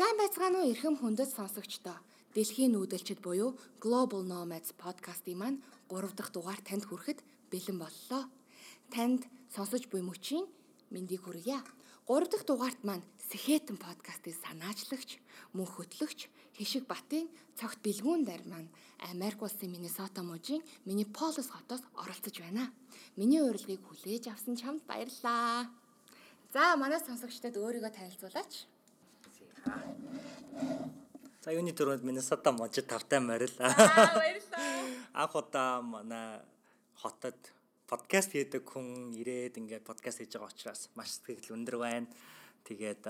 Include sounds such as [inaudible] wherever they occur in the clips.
Сайн байцгаана уу эрхэм хүндэт сонсогчдоо. Дэлхийн нүүдэлчд буюу Global Nomads подкастын маань 3 дахь дугаар танд хүрэхэд бэлэн боллоо. Танд сонсож буй мөчийн мэндийг хүргье. 3 дахь дугаарт маань Сэхэтэн подкастын санаачлагч, мөн хөтлөгч Хишиг Батын цогт бэлгүүн дайр маань Америк улсын Миннесота мужийн Миннеаполис хотоос оролцож байна. Миний урилгыг хүлээж авсан чамд баярлалаа. За манай сонсогчдод өөрийгөө танилцуулаач. За юуны төрөнд Миннесота мужид тавтай морил. Аа баярлалаа. Анх удаа манай хотод подкаст хийдэг хүн ирээд ингээд подкаст хийж байгаа учраас маш сэтгэл өндөр байна. Тэгээд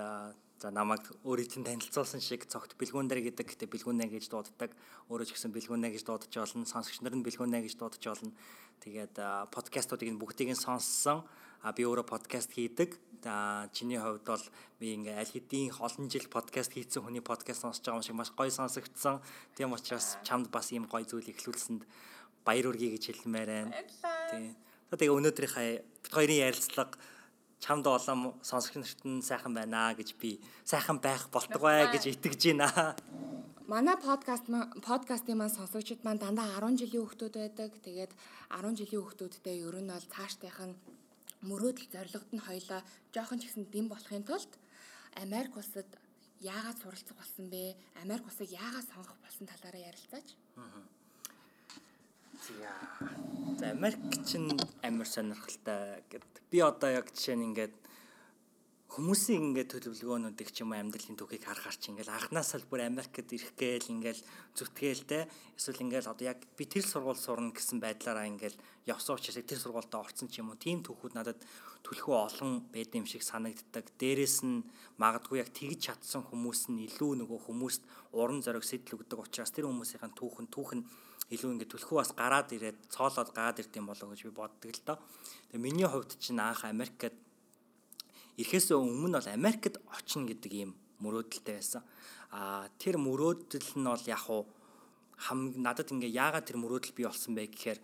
за намайг өөрийн чинь танилцуулсан шиг цогт бэлгүүндэр гэдэг гэтээ бэлгүүнэ гэж дууддаг. Өөрөө ч гэсэн бэлгүүнэ гэж дуудаж болно. Сонсогч нар нь бэлгүүнэ гэж дуудаж болно. Тэгээд подкастуудыг нь бүгдийг нь сонссон. А би өөрөө подкаст хийдэг. За чиний хувьд бол би ингээ аль хэдийн олон жил подкаст хийсэн хүний подкаст сонсож байгаа юм шиг маш гоё сонсогдсон. Тийм учраас чамд бас ийм гоё зүйл ихлүүлсэнд баяр үргээ гэж хэлмээр байна. Тийм. Тэгээ өнөөдрийнхээ бид хоёрын ярилцлага чамд олон сонсогч нарт нь сайхан байна гэж би сайхан байх болтугай гэж итгэж байна. Манай подкаст подкастын маань сонсогчид маань дандаа 10 жилийн хүүхдүүд байдаг. Тэгээд 10 жилийн хүүхдүүдтэй ер нь бол цаашдынх нь мөрөөдөл зорилгод нь хоёлаа жоохон ч ихсэн дэм болохын тулд Америк улсад яагаад суралцах болсон бэ? Америк улсыг яагаад сонгох болсон талаараа ярилцаач. За Америк чинь амар сонирхолтой гэд би одоо яг жишээ нь ингээд хүмүүсийн ингээд төлөвлөгөөнүүдийг ч юм уу амьдралын түүхийг харахаар чи ингээд анханасаа л бүр Америкт ирэх гээл ингээд зүтгээлтэй эсвэл ингээд одоо яг би тэр сургууль сурна гэсэн байдлаараа ингээд явсан учраас тэр сургуультай орсон ч юм уу тийм түүхүүд надад төлхөө олон байд юм шиг санагддаг. Дээрээс нь магадгүй яг тэгж чадсан хүмүүс нь илүү нөгөө хүмүүст уран зориг сэтэл өгдөг учраас тэр хүмүүсийн түүх нь түүх нь илүү ингээд төлхөө бас гараад ирээд цоолоод гаад ирд юм болоо гэж би боддог л доо. Тэгээ миний хувьд чинь анх Америкт ирэхээс өмнө бол Америкт очно гэдэг ийм мөрөөдөлтэй байсан. А тэр мөрөөдөл нь бол яг уу хам надад ингээ яагаад тэр мөрөөдөл бий болсон бэ гэхээр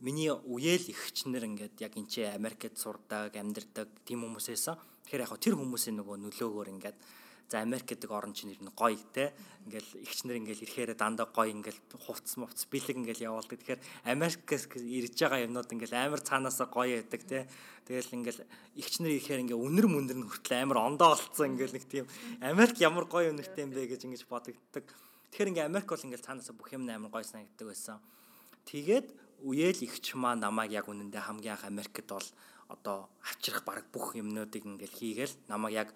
миний үеэл ихчнэр ингээд яг энэ Америкт сурдаг, амьдардаг тийм хүмүүсээс тэгэхээр яг тэр хүмүүсийн нөгөө нөлөөгөөр ингээд За Америк гэдэг орн чинь ер нь гоё те. Ингээл ихчнэр ингээл ирэхээр дандаа гоё ингээл хувцс мувц бэлэг ингээл явуулдаг. Тэгэхээр Америкээс ирж байгаа юмнууд ингээл амар цаанаасаа гоё байдаг те. Тэгэл ингээл ихчнэр ирэхээр ингээ үнэр мүндэр нь хүртэл амар ондоо олцсон ингээл нэг тийм Америк ямар гоё үнэртэй юм бэ гэж ингэж бодогддаг. Тэгэхээр ингээ Америк бол ингээл цаанаасаа бүх юм амар гоё санагддаг байсан. Тэгээд үеэл ихч маа намайг яг үнэндээ хамгийн анх Америкт бол одоо авчрах баг бүх юмнуудыг ингээл хийгээл намайг яг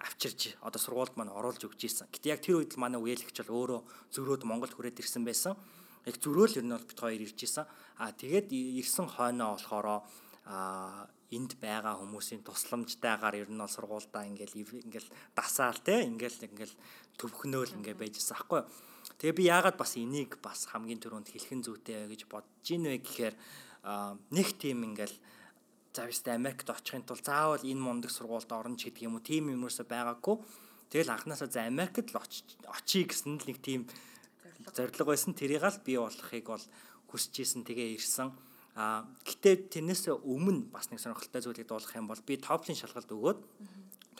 авчирж одоо сургуульд маань оруулж өгч ийсэн. Гэтэ яг тэр үед л манай үеэлэгч бол өөрөө зөрөөд Монголд хүрээд ирсэн байсан. Яг зөрөөл ер нь бол бит хоёр ирж ийсэн. Аа тэгээд ирсэн хойноо болохоро аа энд байгаа хүмүүсийн тусламжтайгаар ер нь бол сургуульдаа ингээл ингээл дасаал те ингээл ингээл төвхнөөл ингээ байжсэн аахгүй. Тэгээ би яагаад бас энийг бас хамгийн түрүүнд хэлхэн зүйтэй гэж бодож ийн вэ гэхээр нэг тийм ингээл за бистэ Америкт очихын тулд заавал энэ мундаг сургуульд орно ч гэдэг юм уу тийм юмрсаа байгаагүй. Тэгэл анханасаа за Америкт л очие гэсэн л нэг тийм зорилго байсан. Тэрийг л бий болохыг бол хүсэж исэн тэгээ ирсэн. А гэтээ тэрнээс өмнө бас нэг сонирхолтой зүйлийг дуулах юм бол би TOEFL-ын шалгалт өгөөд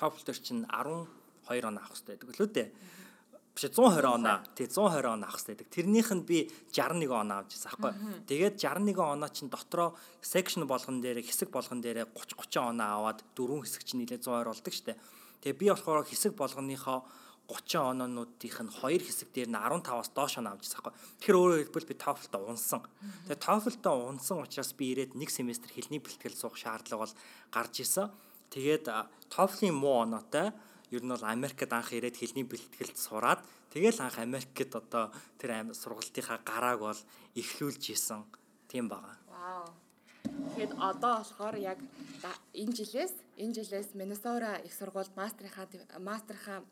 TOEFL дээр чинь 12 он авах хэрэгтэй гэдэг лөө дээ биш 120 оноо. Тий 120 оноо авах хэрэгтэй. Тэрнийх нь би 61 оноо авч ирсэн аахгүй. Тэгээд 61 оноо чинь дотроо section болгон дээр хэсэг болгон дээр 30 30 оноо аваад дөрвөн хэсэг чинь нийлээ 120 болдог штэ. Тэгээ би болохоор хэсэг болгоныхоо 30 оноонуудынх нь хоёр хэсэг дээр нь 15-аас доош оноо авч ирсэн аахгүй. Тэгэхээр өөрөөр хэлбэл би TOEFL-д унсан. Тэгээ TOEFL-д унсан учраас би ирээд нэг семестр хэлний бэлтгэл суух шаардлага бол гарч исэн. Тэгээд TOEFL-ийн муу оноотой ер нь бол Америкт анх ирээд хэлний бэлтгэлд сураад тэгэл анх Америкт одоо тэр сургалтынхаа гарааг бол эхлүүлж исэн тийм байгаа. Вау. Тэгэхэд одоо болохоор яг энэ жилээс энэ жилээс Миннесота их сургуульд мастрынхаа мастрынхаа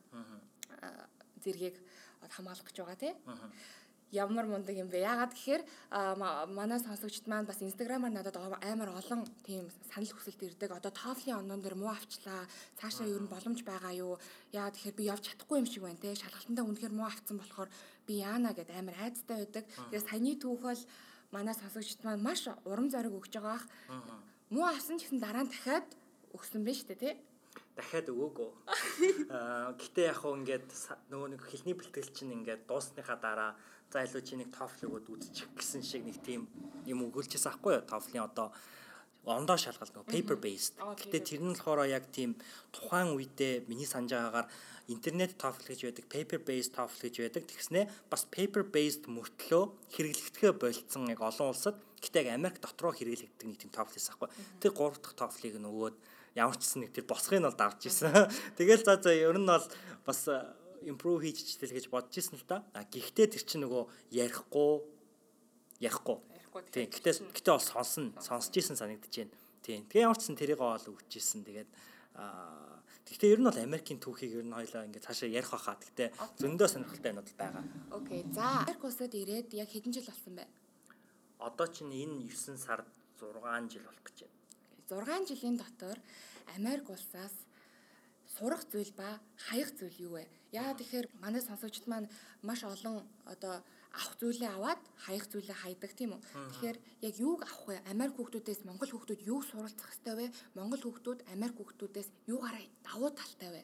зэргийг хамгаалах гэж байгаа тий ямар мундаг юм бэ? Яагаад гэхээр манай сонсогчд маань бас инстаграмаар надад амар олон тийм санал хүсэлт ирдэг. Одоо TOEFL-ийн онон дээр муу авчлаа. Цаашаа ер нь боломж байгаа юу? Яагаад тэгэхээр би явж чадахгүй юм шиг байна те. Шалгалтандаа үнэхээр муу авцсан болохоор би яана гэд амар айцтай байдаг. Тэгээд саяны түүх бол манай сонсогчд маань маш урам зориг өгж байгаа ах. Муу авсан гэсэн дараа нь дахиад өгсөн шүү дээ те. дахиад өгөөгөө. [laughs] Аа гэтээ яг хөө ингээд нөгөө нэг хэлний бэлтгэл чинь ингээд дуусныхаа дараа за илүү чи нэг TOEFL өгөөд үзчих гэсэн шиг нэг тийм юм өгүүлчихсэн аахгүй юу? TOEFL-ийн одоо ондоо шалгалт нөгөө paper based. Гэтэ тэр нь болохоор яг тийм тухайн үедээ миний санаж байгаагаар интернет TOEFL гэж байдаг, paper based TOEFL гэж байдаг. Тэгснэ бас paper based мөртлөө хэрэглэгдэхэ болцсон яг олон улсад гэтээ яг Америк дотроо хэрэглэгддэг нэг тийм TOEFL эсэх байхгүй. Тэр гурав дахь TOEFL-ыг нөгөөд ямар ч гэсэн нэг тэр босхыг нь бол давж исэн. [laughs] Тэгэл за за ер нь бол бас improve хийчихтэл гэж бодож исэн л да. А гэхдээ тэр чинь нөгөө ярихгүй ярихгүй Тийм. Гэтэ гэтэ бол сонсон, сонсч ийсэн санагдаж байна. Тийм. Тэгээ ямар ч сан тэрийг ол өгчээсэн. Тэгээд аа Гэхдээ ер нь бол Америкийн түүхийг ер нь хоёлаа ингээд цаашаа ярих байхаа. Гэхдээ зөндөө сонирхолтой юмуд байгаа. Окей. За Америк улсад ирээд яг хэдэн жил болсон бэ? Одоо чинь энэ 9 сард 6 жил болох гэж байна. 6 жилийн дотор Америк улсаас сурах зүйл ба хаях зүйл юу вэ? Яагаад тэгэхээр манай сонсогчд маань маш олон одоо авах зүйлээ аваад хаях зүйлээ хайдаг тийм үү. Тэгэхээр яг юуг авах вэ? Америк хүүхдүүдээс Монгол хүүхдүүд юуг суралцах хэрэгтэй вэ? Монгол хүүхдүүд Америк хүүхдүүдээс юугаараа давуу талтай вэ?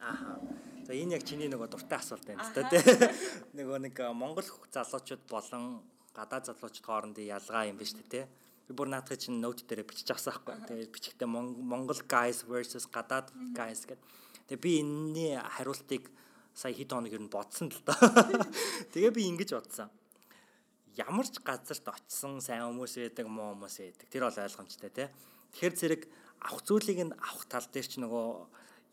Аа. За энэ яг чиний нөгөө дуртай асуулт байна л та тийм. [laughs] Нөгөө нэг Монгол залуучууд болон гадаад залуучууд хоорондын ялгаа юм ба шүү дээ тийм. Би бүр наадах чинь ноут дээр бичиж авсан байхгүй. Тэгээд бичгтээ Монгол guys versus гадаад guys гэдэг. Тэгээд би энэний хариултыг сая хэд хоног ер нь бодсон л доо. [laughs] Тэгээ би ингэж бодсон. Ямар ч газарт очисон сайн хүмүүс байдаг, муу хүмүүс байдаг. Тэр бол ойлгомжтой тий. Тэгэхээр зэрэг авах зүйлийг нь авах тал дээр ч нөгөө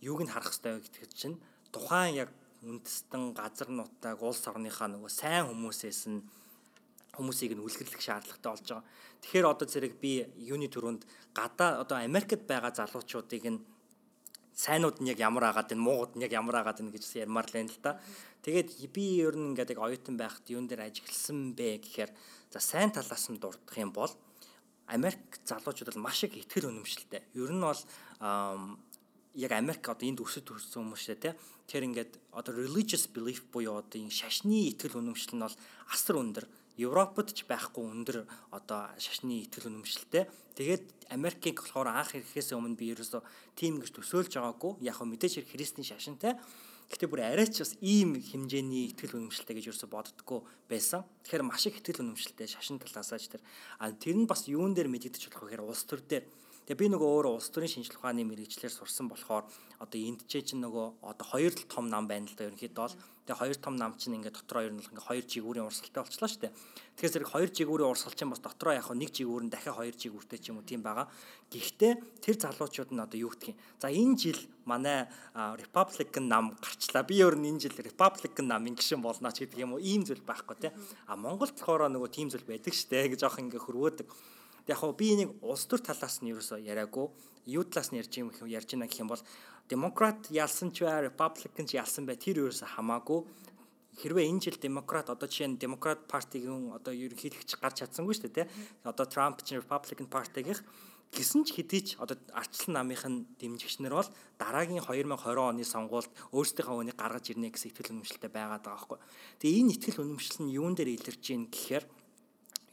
юуг нь харах хэрэгтэй гэдэг чинь тухайн яг үндэстэн газар нутаг улс орныхаа нөгөө сайн хүмүүсээс нь хүмүүсийг нь үлгэрлэх шаардлагатай болж байгаа. Тэгэхээр одоо зэрэг би юуны төрөнд гадаа одоо Америкт байгаа залуучуудыг нь сайнууд нь яг ямар агаад байна, муугууд нь яг ямар агаад байна гэж ярмаар л байна л та. Тэгээд би ер нь ингээд яг оюутан байхад юун дээр ажигласан бэ гэхээр за сайн талаас нь дурдах юм бол Америк залуучууд бол маш их ихтгэл өнөмшлтэй. Ер нь бол яг Америк одоо энд өсөж төрсэн хүмүүс шүү дээ. Тэгэхээр ингээд одоо religious belief буюу одоо энэ шашны итгэл үнэмшил нь бол асар өндөр. Европод ч байхгүй өндөр одоо шашны итгэл үнэмшилтэй. Тэгээд Америкийг болохоор анх ирэхээс өмнө би ерөөсөө тим гэж төсөөлж байгаагүй. Яг хөө мэдээж хэрэг христийн шашинтай. Гэхдээ бүр арай ч бас ийм хэмжээний итгэл үнэмшилтэй гэж ерөөсө боддгоо байсан. Тэгэхээр маш их итгэл үнэмшилтэй шашин талаасаа ч тэр а тэр нь бас юун дээр мэдэгдэж болох вэ гэхээр улс төр дээр Тэгээ би нөгөө өөрөө улс төрийн шинжилгээ ухааны мэрэгчлэр сурсан болохоор одоо энд ч чинь нөгөө одоо хоёр л том нам байна л да ерөнхийдөө бол тэгээ хоёр том нам чинь ингээд дотроо ер нь ингээ хоёр жигүүрийн урсгалтай болчлаа шүү дээ. Тэгэхээр зэрэг хоёр жигүүрийн урсгал чинь бас дотроо яг нэг жигүүр нь дахиад хоёр жигүүртэй ч юм уу тийм байгаа. Гэхдээ тэр залуучууд нь одоо юу гэх юм. За энэ жил манай Republican нам гарчлаа. Би өөр нь энэ жил Republican намын гишүүн болно ч гэдэг юм уу ийм зүйл байхгүй тий. А Монголд болохоор нөгөө тийм зүйл байдаг шүү дээ гэж жоох ингээ хөрвөөдөг. Яг би нэг улс төр талаас нь ерөөсөө яриаггүй. Юу талаас нь ярьж юм ярьж байна гэх юм бол демократ ялсан ч бай, republican ч ялсан бай тэр ерөөсөө хамаагүй. Хэрвээ энэ жил демократ одоо жишээ нь демократ партигийн одоо ерөнхийлөгч гарч чадсангүй шүү дээ тий. Одоо Трамп ч republican партигийнх гисэн ч хэдий ч одоо арчлан намынх нь дэмжигчнэр бол дараагийн 2020 оны сонгуульд өөрсдийнхөө үнийг гаргаж ирнэ гэсэн итгэл үнэмшилтэй байгаад байгаа байхгүй. Тэгээ энэ итгэл үнэмшил нь юун дээр илэрч ийн гэхээр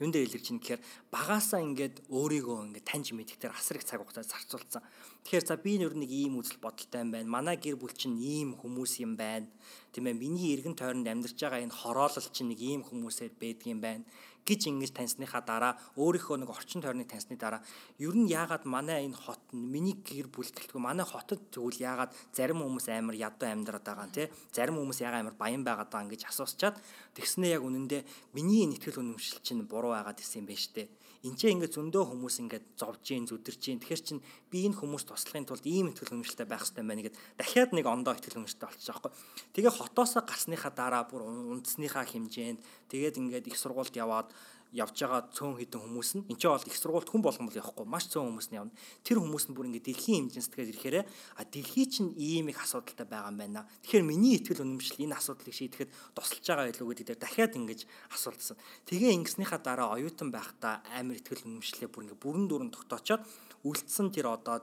юун дээр илэрч ийн гэхээр багаасаа ингээд өөрийгөө ингээд таньж мэдэх дээр асар их цаг хугацаа зарцуулсан. Тэгэхээр за би нөр нэг ийм үзэл бодолтой юм байна. Манай гэр бүл чинь ийм хүмүүс юм байна. Тийм ээ миний эргэн тойронд амьдарч байгаа энэ хороолол чинь нэг ийм хүмүүсээр байдаг юм байна гэж ингэж таньсныхаа дараа өөрийнхөө нэг орчин тойрныг таньсны дараа ер нь яагаад манай энэ хот миний гэр бүлтэлтгүй манай хотод тэгвэл яагаад зарим хүмүүс амар ядуу амьдраад байгаа тий зарим хүмүүс яагаад амар баян байгаад байгаа гэж асуусчаад тэгснээ яг үнэндээ миний энэ ихтгэл үнэмшил чинь буруу байгаад исэн юм байна штэ Энд чинь ингээд зөндөө хүмүүс ингээд зовж гин зүдэрч гин тэгэхээр чин би энэ хүмүүс туслахын тулд ийм ихтгэл өмшөлтэй байх хэрэгтэй байна гэд дахиад нэг ондоо ихтгэл өмшөлтэй болчих жоохгүй. Тэгээ хотоосоо гарсныхаа дараа бүр унтсныхаа хэмжээнд тэгээд ингээд их сургуульд яваад явж байгаа цөөн хідэн хүмүүс нь энэ ч бол их сургуульд хүн болгон бол явахгүй маш цөөн хүмүүс нь явна. Тэр хүмүүс нь бүр ингээд дэлхийн хэмжээс тэгээд ирэхээр а дэлхий чинь ийм их асуудалтай байгаа юм байна. Тэгэхээр миний итгэл үнэмшил энэ асуудлыг шийдэхэд тусалж байгаа байлгүй гэдэг дээр дахиад ингэж асуултсан. Тэгээ ингэснийхаа дараа оюутан байхдаа амар итгэл үнэмшлээ бүр ингээд бүрэн дүүрэн тогтоочоод үлдсэн тэр одоо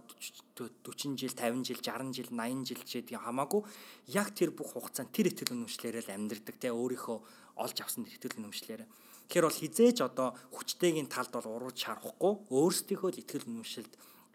40 жил, 50 жил, 60 жил, 80 жил ч гэдэг хамаагүй яг тэр бүх хугацаанд тэр итгэл үнэмшлэрээ л амьдрдаг те өөрийнхөө олж авсан итгэл үнэмшлэрээ Тэгэхээр бол хизээж одоо хүчтэйгийн талд бол урууж шарахгүй өөрсдийнхөө л ихтгэл үнэмшилд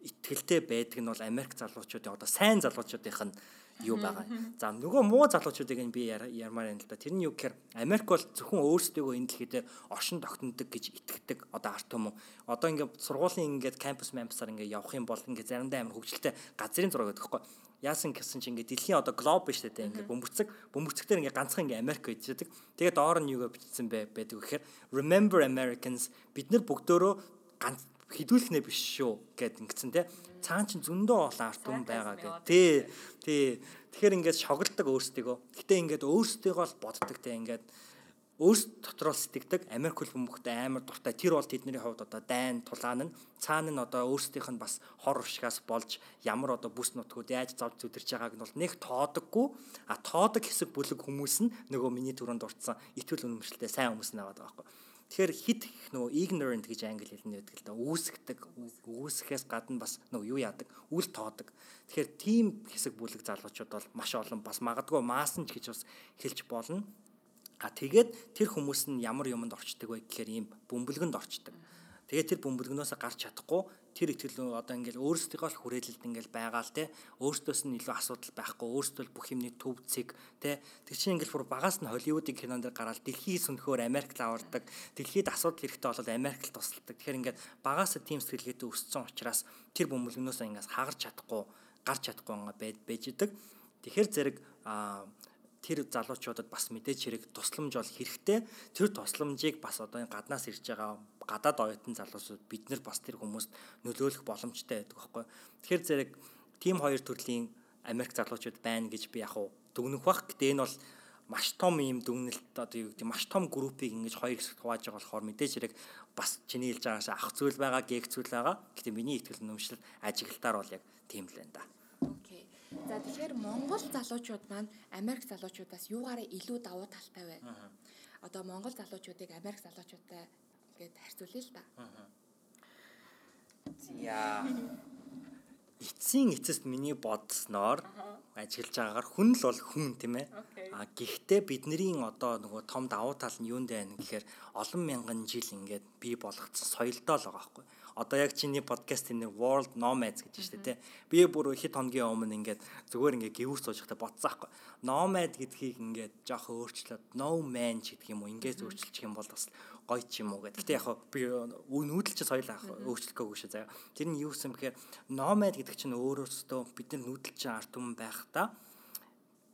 итгэлтэй байдаг нь бол Америк залуучуудын одоо сайн залуучуудынх нь юу байгаа. За нөгөө муу залуучуудыг нь би ярмаар юм л да. Тэр нь юу гэхээр Америк бол зөвхөн өөрсдөө энэ дэлхий дээр оршин тогтнодог гэж итгэдэг одоо арт юм уу. Одоо ингээд сургуулийн ингээд кампус мампсаар ингээд явах юм бол ингээд заримдаа амар хөвгөлтэй газрын зураг гэдэг хэвхэв. Яасан гэсэн чинь ингээд дэлхийн одоо глоб биш үү ингээд бөмбөрцөг бөмбөрцөгтөр ингээд ганцхан ингээд Америк байдаг. Тэгээд доор нь юугаа бичсэн бай байдаг гэхээр remember Americans бид нар бүгдөө ганц хідүүлэхнээ биш шүү гэд ингэсэн те цаан чин зөндөө олон арт түмэн байгаа гэх. Тий. Тий. Тэгэхээр ингээд шоглдог өөрсдийгөө. Гэтэ ингээд өөрсдийгөө л боддог те ингээд өөрсд дотроо сэтгэдэг Америк хөл бөмбөгтэй амар дуртай. Тэр бол тэдний хувьд одоо дайн тулаан нь цаана нь одоо өөрсдийнх нь бас хор уршигаас болж ямар одоо бүс нутгууд яаж зовж зүдэрч байгааг нь бол нэг тоодоггүй. А тоодог хэсэг бүлэг хүмүүс нь нөгөө миний түрүүнд дурдсан итгэл үнэмшилтэй сайн хүмүүс наваад байгаа байхгүй. Тэгэхээр хит их нөгөө ignorant гэж англи хэлний байдаг л да. Үүсгдэг, үүсгэхээс гадна бас нөгөө юу яадаг, үл тоодог. Тэгэхээр тийм хэсэг бүлэг залуучууд бол маш олон бас магадгүй маасан ч гэж бас хэлж болно. А тэгээд тэр хүмүүс нь ямар юмд орчдөг вэ гэхээр ийм бөмбөлгөнд орчдөг. Тэгээд тэр бөмбөлгнөөс гарч чадахгүй тэр итгэл одоо ингээл өөрсдийнхөө л хүрээлэлд ингээл байгаа л те. Өөрсдөөс нь илүү асуудал байхгүй өөрсдөө бүх юмны төв цэг те. Тэр чинь ингээл бүр багаас нь Холливуудын кинон дээр гараад дэлхий сүнхөөр Америкт авардаг дэлхийд асуудал хэрэгтэй болоод Америкт тусалдаг. Тэгэхээр ингээд багаас тийм сэтгэлгээтэй өссөн учраас тэр бөмбөлгнөөс ингээс хагарч чадахгүй гарч чадахгүй байд байж идэг. Тэгэхээр зэрэг тэр залуучуудад бас мэдээж хэрэг тусламж бол хэрэгтэй. Тэр тусламжийг бас одоо энэ гаднаас ирж байгаа гадаад оюутан залуусууд бид нар бас тэр хүмүүст нөлөөлөх боломжтой байдаг байхгүй. Тэгэхээр зэрэг тим хоёр төрлийн Америк залуучууд байна гэж би яг уу дүгнэх бах. Гэтэ энэ бол маш том юм дүгнэлт одоо юу гэдэг маш том группийг ингэж хоёр хэсэгт хувааж байгаа болохоор мэдээж хэрэг бас чиний хэлж байгаас ах зүйл байгаа, гээг зүйл байгаа. Гэтэ миний итгэл үнэмшил ажиглалтаар бол яг тийм л байна да. За тэгэхээр Монгол залуучууд маань Америк залуучуудаас юугаараа илүү давуу талтай вэ? Одоо Монгол залуучуудыг Америк залуучуудтай гэд харьцуулъя л да. За. Эцсийн эцэст миний бодсноор ажиллаж байгаагаар хүн л бол хүн тийм ээ. А гэхдээ бидний одоо нөгөө том давуу тал нь юунд байна гэхээр олон мянган жил ингээд бий болгоцсон соёлдоо л байгаа байхгүй одоо яг чиний подкаст энэ World Nomads гэж штэ тий. Би бүр хэд хоногийн өмнө ингээд зүгээр ингээд гівүүс сууж байхдаа бодсон аахгүй. Nomad гэдгийг ингээд жоох өөрчлөөд no man гэдэг юм уу ингээд өөрчилчих юм бол бас гоё ч юм уу гэдэг. Гэтэ яг би нүүдэлч соёл авах өөрчлөхөөгүй шүү заяа. Тэр нь юу гэсэн бэхээр nomad гэдэг чинь өөрөөсөө бид нар нүүдэлч арт түмэн байх та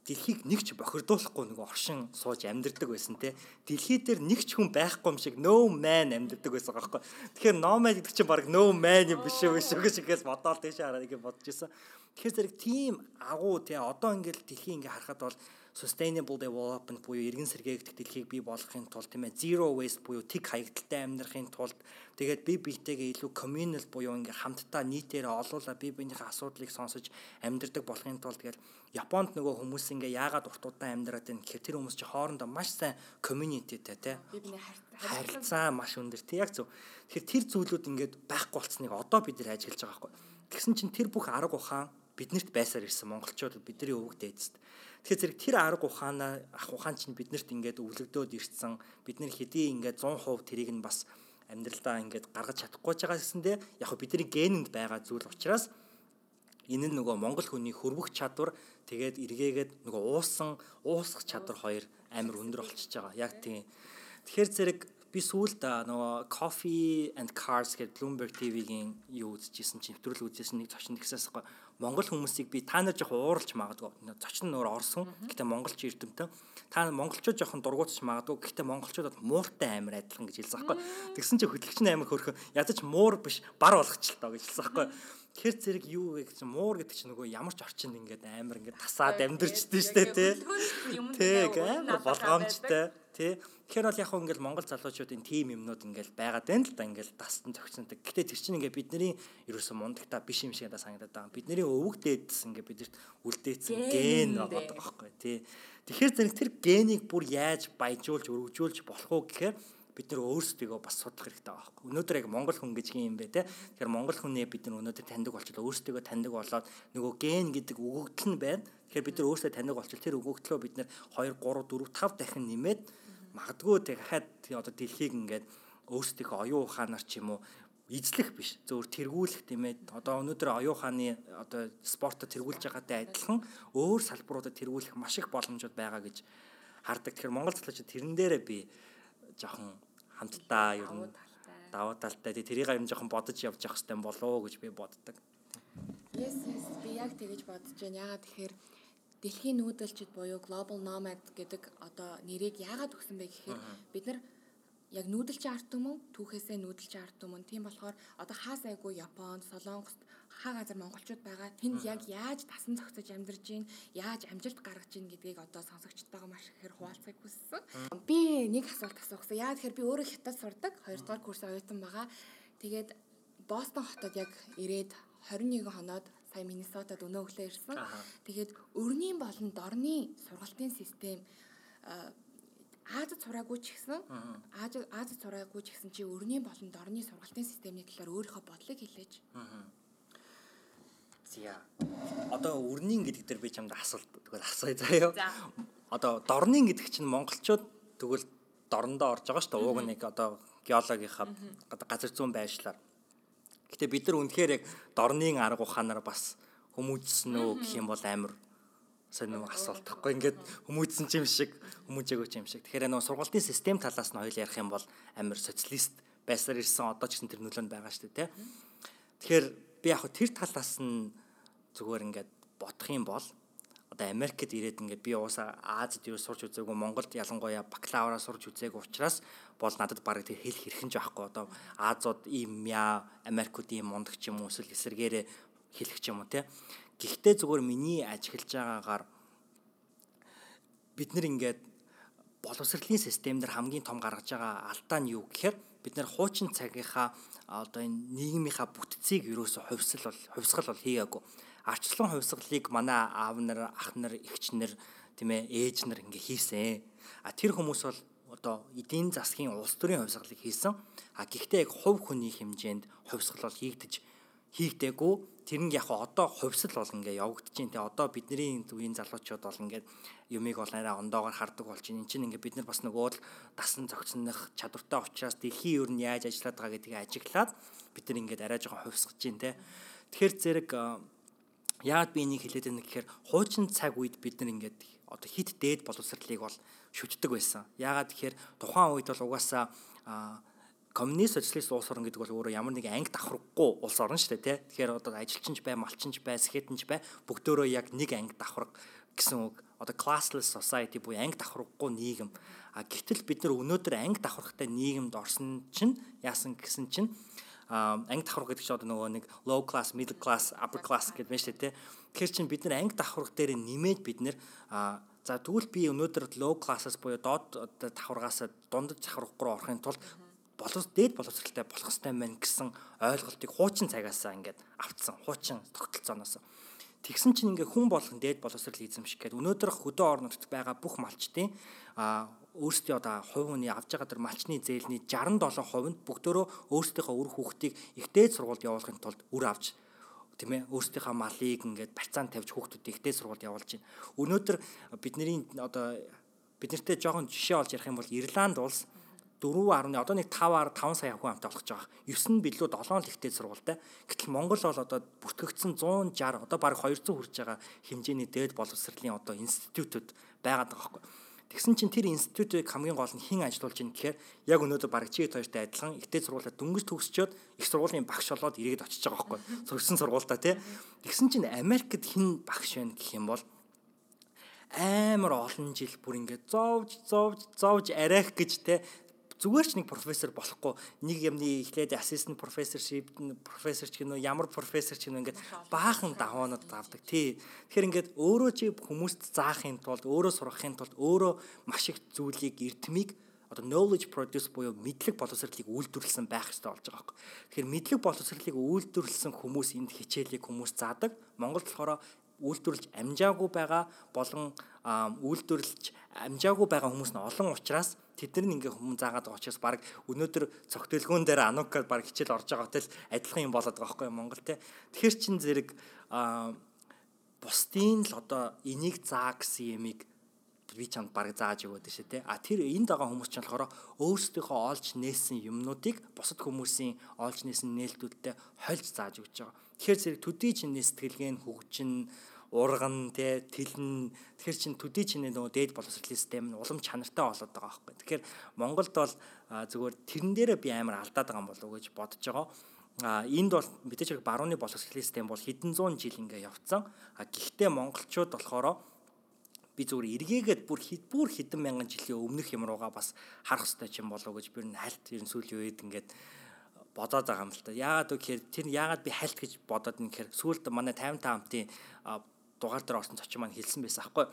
дэлхийг нэг ч бохирдуулахгүй нэг оршин сууж амьдэрдэг байсан те. Дэлхий дээр нэг ч хүн байхгүй юм шиг no man амьдэрдэг байсан байхгүй. Тэгэхээр no man гэдэг чинь баг no man юм биш үү гэж бодоол тийш хараад ингэ бодож исэн. Тэгэхээр зэрэг тийм агуу те одоо ингээл дэлхий ингээ харахад бол sustainable development буюу иргэн сэргээгдэх дэлхийг бий болгохын тулд тийм ээ zero waste буюу тэг хаягдaltaй амьдрахын тулд тэгээд бие биетэйгээ илүү communal буюу ингээ хамтдаа нийтээрээ олуулаа бие биенийхээ асуудлыг сонсож амьдрдаг болохын тулд тэгээд Японд нөгөө хүмүүс ингээ яагаад уртудаан амьдраад байна гэхээр тэр хүмүүс чи хоорондоо маш сайн communityтэй тий харилцаа маш өндөр тий яг зөв. Тэгэхээр тэр зүйлүүд ингээд байхгүй болцсныг одоо бид нэр ажиглаж байгаа байхгүй. Тэгсэн чинь тэр бүх арга ухаан биднэрт байсаар ирсэн монголчуудад бидний өвөг дээдсэд Тэгэхээр зэрэг тэр арга ухаанаа ах ухаан чинь биднэрт ингээд өвлөгдөөд ирсэн. Бид нэр хэдий ингээд 100% тэрийг нь бас амьдралдаа ингээд гаргаж чадахгүй байгаа гэсэндээ яг хөө бидний генэнд байгаа зүйл учраас энэ нь нөгөө монгол хүний хөрвөх чадвар тэгээд эргээгээд нөгөө уусан уусах чадвар хоёр амар өндөр болчихж байгаа. Яг тийм. Тэгэхээр зэрэг би сүүлд нөгөө Coffee and Cars гэдэг Bloomberg TV-гийн юу үзчихсэн чинь нэвтрүүлэг үзсэн нэг зочин тэгсээс Монгол хүмүүсийг би та нар жоох ууралж магадгүй. Зочин нөр орсон. Гэтэ монголч эрдэмтэн. Та монголчууд жоохон дургуутч магадгүй. Гэтэ монголчуудад мууртай амир адилхан гэж хэлсэн байхгүй. Тэгсэн чинь хөтлөгч нь амир хөрхөн ядаж муур биш бар болгочлоо гэж хэлсэн байхгүй. Тэр зэрэг юу вэ гэж муур гэдэг чинь нөгөө ямар ч орчинд ингээд амар ингээд тасаад амьдэрчдээ штэ тий. Тэг амар болгоомжтой тий. Тэгэхээр бол яг хөө ингээл Монгол залуучуудын тим юмнууд ингээл байгаад байна л да ингээл дастан зөгцөнтэй. Гэтэ тэр чинь ингээ бидний ерөөсөн мундагта биш юм шиг надад санагдаад байгаа. Бидний өвөг дээдс ингээ бидэрт үлдээсэн ген байгаа байхгүй тий. Тэгэхээр зэрэг тэр генийг бүр яаж баяжуулж өргөжүүлж болох уу гэхээр бид нар өөрсдийгөө бас судлах хэрэгтэй байгаа байхгүй. Өнөөдөр яг монгол хүн гэж юм бэ те. Тэгэхээр монгол хүнээ бид нар өнөөдөр таньдаг болчихлоо өөрсдийгөө таньдаг болоод нөгөө ген гэдэг өгөгдөл нь байна. Тэгэхээр бид нар өөрсдөө таньдаг болчихлоо тэр өгөгдлөө бид нар 2 3 4 5 дахин нэмээд магадгүй дахиад одоо дэлхийг ингээд өөрсдийнхөө оюун ухаанаар ч юм уу эзлэх биш зөвөр тэргүүлэх тийм ээ одоо өнөөдөр оюу хааны одоо спортод тэргүүлж байгаатай адилхан өөр салбаруудад тэргүүлэх маш их боломжууд байгаа гэж хардаг. Тэгэхээр Монгол залуучууд тэрэн дээрээ би жоохон хамтдаа ер нь давуу талтай тэрийг ер нь жоохон бодож явж явах хэрэгтэй болов уу гэж би боддог. Yes, yes. Би яг тэгэж бодож байна. Яагаад тэгэхээр дэлхийн нүүдэлчд буюу global nomad гэдэг одоо нэрийг яагаад өгсөн бэ гэхээр бид нар яг нүүдэлч арт түмэн түүхээсээ нүүдэлч арт түмэн тийм болохоор одоо хаа сайгүй Японд, Солонгост хаа газар монголчууд байгаа тэнд яг яаж тасан зохицож амьдарч гин яаж амжилт гаргаж гин гэдгийг одоо сонсогчтойгоо маш ихээр хуваалцахыг хүссэн. Би нэг асуулт асуусан. Яа тэгэхээр би өөрөө хятад сурдаг. 2 дугаар курс оюутан байгаа. Тэгээд Бостон хотод яг ирээд 21 хоноод сая Миннесотад өнөө өглөө ирсэн. Тэгээд өрнийн болон дорны сургалтын систем Азад сураагүй ч гэсэн Азад Азад сураагүй ч гэсэн чи өрний болон дорны сургалтын системний талаар өөрийнхөө бодлыг хэлээч. Зя. Одоо өрнийн гэдэг дээр би чамд асуулт тэгвэл асууя заяа. Одоо дорнын гэдэг чинь монголчууд тэгвэл дорндоо орж байгаа шүү дээ. Ууг нэг одоо геологийнхаа газар зүүн байшлаар. Гэтэ бид нар үнэхээр яг дорнын арга ухаанаар бас хүмүүжсэн үү гэх юм бол амар сонь нэг асуулт тахгүй ингээд хүмүүжсэн ч юм шиг хүмүүжээгүй ч юм шиг тэгэхээр нөгөө сургалтын систем талаас нь хоёул ярих юм бол амар социалист байсаар ирсэн одоо ч гэсэн тэр нөлөөнд байгаа шүү дээ тэгэхээр би яг тэр талаас нь зүгээр ингээд бодох юм бол одоо Америкт ирээд ингээд би уусаа Азид юу сурч үзээгүй Монголд ялангуяа бакалавра сурч үзээгүй учраас бол надад бараг тэр хэл хэрхэн ч байхгүй. Одоо Азууд ийм яа Америкууд ийм мундаг ч юм уу эсвэл эсэргээрээ хэлэх ч юм уу те. Гэхдээ зүгээр миний ажиглаж байгаагаар бид нэр ингээд боловсролын системдэр хамгийн том гаргаж байгаа алдаа нь юу гэхээр бид нэр хуучин цагийнхаа одоо энэ нийгмийнхаа бүтцийг ерөөсө хувьсал бол хувьсгал бол хийгээгүй. Арчлан хувьсгалыг манай аав нар, ах нар, эгч нар тийм ээ ээж нар ингээ хийсэн. А тэр хүмүүс бол одоо эдийн засгийн улс төрийн хувьсгалыг хийсэн. А гэхдээ яг хувь хүний хэмжээнд хувьсгал бол хийгдэж хийгдээгүй тэр нь яг одоо хувьсал бол ингээ явагдаж байна те одоо бидний үеийн залуучууд бол ингээд юмыг бол арай ондоогоор хардаг болж байна. Энд чинь ингээ бид нар бас нөгөө л дасан зохицох чадвартай учраас дэлхийн юу нь яаж ажиллаад байгаа гэдгийг ажиглаад бид нар ингээд арай жоохон хувьсгаж байна те. Тэгэхээр зэрэг яагаад би энийг хэлээд байна гэхээр хуучин цаг үед бид нар ингээд одоо хит дээд боловсролыг бол шүтдэг байсан. Яагаад тэгэхээр тухайн үед бол угаасаа коммунист социалист улс орн гэдэг бол өөрөө ямар нэг анги давхраггүй улс орн шүү дээ тий. Тэгэхээр одоо ажилчинч бай, малчинч бай, сэхэтэнч бай бүгдөө яг нэг анги давхраг гэсэн үг. Одоо classless society буюу анги давхраггүй нийгэм. А гэтэл бид нар өнөөдөр анги давхрагтай нийгэмд орсон чинь яасан гэсэн чинь анги давхраг гэдэг чинь одоо нөгөө нэг low class, middle class, upper class гэдэг байна шүү дээ тий. Тэгэхээр чинь бид нар анги давхраг дээр нэмээд бид нар За тэгвэл би өнөөдөр low class-аас буюу доод давхаргаас дундад давхраг руу орохын тулд боловс дээд боловсралтай болох хэрэгтэй мэн гэсэн ойлголтыг хуучин цагаасаа ингээд автсан хуучин тогтолцооноос тэгсэн чинь ингээ хүн болгон дээд боловсрал эзэмших гэдэг өнөөдөр хөдөө орнотод байгаа бүх малчтын а өөрсдийн одоо хувь хүний авж байгаа тэр малчны зээлний 67% нь бүгдөө өөрсдийнхөө үр хүүхдийг их дээд сургуульд явуулахын тулд үр авч тийм ээ өөрсдийнхөө малыг ингээд барьцаанд тавьж хүүхдүүдийг ихтэй сургуульд явуулж байна. Өнөөдөр бидний одоо бид нартэй жоохон жишээ олж ярих юм бол Ирланд улс 4.1 одоо нэг 5-аар 5 сая хүн амтай болох гэж байгаа. 9 нь билүү 7 л ихтэй сургуультай. Гэтэл Монгол бол одоо бүртгэгдсэн 160 одоо бараг 200 хүрж байгаа хэмжээний дээд боловсролын одоо институтууд байгаад байгаа байхгүй. Тэгсэн чинь тэр институтыг хамгийн гол нь хэн ажилуулж ийн гэхээр яг өнөөдөр бараг чи хоёртой адилхан ихтэй сургуулиуд дөнгөж төгсчөөд их сургуулийн багш болоод ирээд очиж байгаа байхгүй. Сурсан сургуультай тий. Тэгсэн чинь Америкт хэн багш байна гэх юм бол амар олон жил бүр ингээд зовж зовж зовж арайх гэж те зүгээр ч нэг профессор болохгүй нэг юмны эхлээд ассистент профессоршип профессор ч гэнэ ямар профессор ч гэнэ ингээд баахан даваанууд авдаг тий Тэгэхээр ингээд өөрөө чи хүмүүст заахын тулд өөрөө сурахын тулд өөрөө маш их зүйлийг эрдмийг одоо knowledge produce буюу мэдлэг боловсролыг үйлдвэрлэсэн байх хэрэгтэй болж байгаа юм. Тэгэхээр мэдлэг боловсролыг үйлдвэрлэсэн хүмүүс энд хичээлийг хүмүүс заадаг. Монголд болохоор үйлдвэрлэж амжаагүй байгаа болон үйлдвэрлэж амжаагүй байгаа хүмүүс нь олон учраас тэд нар ингээ хүмүүс заагаад байгаа учраас баг өнөөдөр цогтөлгөөн дээр анукад баг хичээл орж байгаатай л адилхан юм болоод байгаа байхгүй Монгол те. Тэгэхэр чин зэрэг бусдын л одоо энийг заа гэсэн ямиг би чамд баг зааж өгөөд шээ те. А тэр энд байгаа хүмүүс ч болохоор өөрсдийнхөө олж нээсэн юмнуудыг бусад хүмүүсийн олж нээсэн нээлтүүдтэй хольж зааж өгч байгаа. Тэгэхээр зэрэг төдий чиний сэтгэлгээ нь хөгжин урган те тэлэн тэгэхээр чин төдий чиний нөгөө дээд боловсролын систем нь улам чанартай болоод байгаа байхгүй. Тэгэхээр Монголд бол зүгээр тэрэн дээрээ би амар алдаад байгаа юм болов уу гэж бодож байгаа. А энд бол мэдээж хэрэг барууны боловсролын систем бол хэдэн зуун жил ингээ явцсан. А гэхдээ монголчууд болохоор би зүгээр эргээгээд бүр бүр хэдэн мянган жилийн өмнөх юм руугаа бас харах хэрэгтэй юм болов уу гэж би хальт ер нь сүүлийн үед ингээд бодоод байгаа юм л та. Яагаад вэ гэхээр тэр яагаад би хальт гэж бодоод юм гэхээр сүүлд манай 55 хамтын дугаар дээр орсон цочин маань хэлсэн байсан аахгүй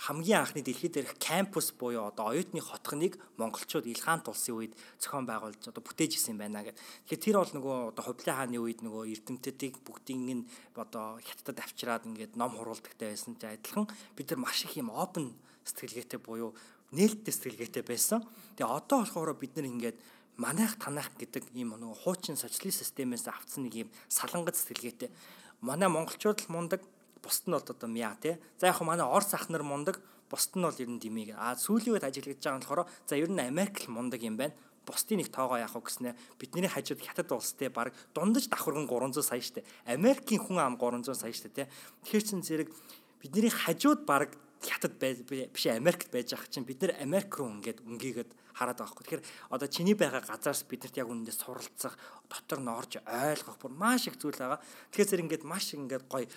хамгийн анхны дэлхийд дээрх кампус буюу одоо оюутны хотхныг монголчууд Илхаант улсын үед зохион байгуулж одоо бүтээж исэн байна гэдэг. Тэгэхээр тэр бол нөгөө одоо хувлын хааны үед нөгөө эрдэмтдийг бүгдийг нь одоо хятадд авчираад ингээд ном хуруулдагтай байсан ч адилхан бид нар маш их юм open сэтгэлгээтэй буюу нээлттэй сэтгэлгээтэй байсан. Тэгээ одоо болохоор бид нар ингээд манайх танайх гэдэг ийм нөгөө хуучин социалист системээс авцсан нэг ийм салангат сэтгэлгээтэй. Манай монголчууд л мундаг бусд нь бол одоо мяа тий. За яг хөө манай Орос ах нар мундаг, бусд нь бол ер нь димиг. А сүүлийн үед ажиглаж байгаа нь болохоор за ер нь Америк л мундаг юм байна. Бусдын нэг тоогоо яах вэ гэснээр бидний хажууд хятад улс те баг дундаж давхарган 300 сая штэ. Америкийн хүн ам 300 сая штэ те. Тэгэхээр чин зэрэг бидний хажууд баг хятад биш Америкт байж ах чинь бид нэр Америк руу ингээд өнгийгээд хараад байгаа хгүй. Тэгэхээр одоо чиний байгаа газраас бидэрт яг үнэндээ суралцах, дотор нь орж ойлгох бүр маш их зүйл байгаа. Тэгэхээр зэрэг ингээд маш ингээд гоё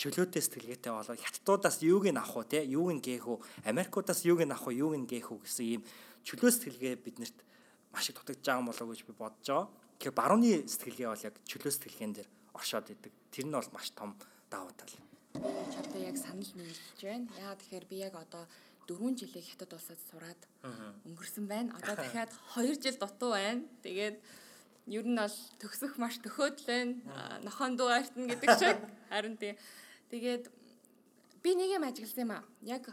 чөлөөтэй сэтгэлгээтэй болоод хятадуудаас юуг нь авах вэ те юуг нь гээх үү Америкуудаас юуг нь авах вэ юуг нь гээх үү гэсэн ийм чөлөө сэтгэлгээ биднэрт маш их дутагдж байгаа болоо гэж би бодож байгаа. Тэгэхээр барууны сэтгэлгээ бол яг чөлөө сэтгэлгээн дээр оршоод идэг. Тэр нь бол маш том давуу тал. Чадаа яг санал нийлж байна. Яа тэгэхээр би яг одоо 4 жилийн хятад улсад сураад өнгөрсөн байна. Одоо дахиад 2 жил дутуу байна. Тэгээд ер нь бол төгсөх маш төхөөдлөн нохон дуу артна гэдэг шиг харин тий Тэгээд би нэг юм ажигласан юм аа. Яг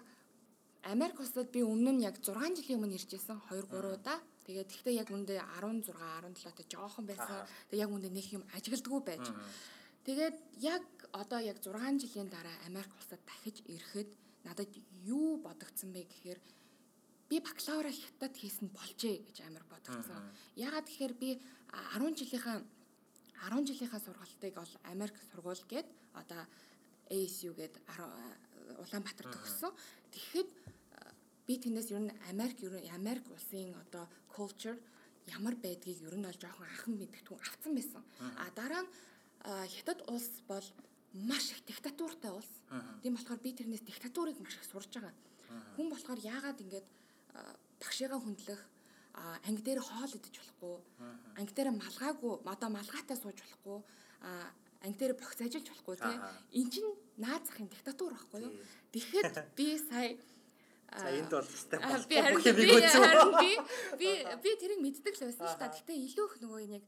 Америк улсад би өмнө нь яг 6 жилийн өмнө иржсэн 2 3 удаа. Тэгээд тэгтээ яг үндэ 16 17 та жоохон байсан. Тэгээд яг үндэ нэг юм ажигладгүй байж. Тэгээд яг одоо яг 6 жилийн дараа Америк улсад дахиж ирэхэд надад юу бодогдсон бэ гэхээр би бакалавра хятад хийсэн болжээ гэж амар бодогдсон. Ягаад гэхээр би 10 жилийнхаа 10 жилийнхаа сургалтыг бол Америк сургууль гээд одоо ASU гээд Улаанбаатар төгссөн. Тэгэхэд би тэндээс ер нь Америк ер нь Америк улсын одоо culture ямар байдгийг ер нь бол жоохон анхан мэдгэтгүн авцсан байсан. А дараа нь хятад улс бол маш их диктатуртай улс. Тийм болохоор би тэрнээс диктатурыг маш их сурж байгаа. Хүн болохоор яагаад ингэж багшигаа хүндлэх анги дээр хоол идэж болохгүй анги дээр малгаагүй одоо малгайтай сууж болохгүй анги дээр богц ажиллаж болохгүй тий. Эн чин наад захын диктатур байхгүй юу? Тэгэхэд би сая За энд бол хэвээр би харин би би би тэрийг мэддэг л байсан шүү дээ. Гэхдээ илүү их нөгөө нэг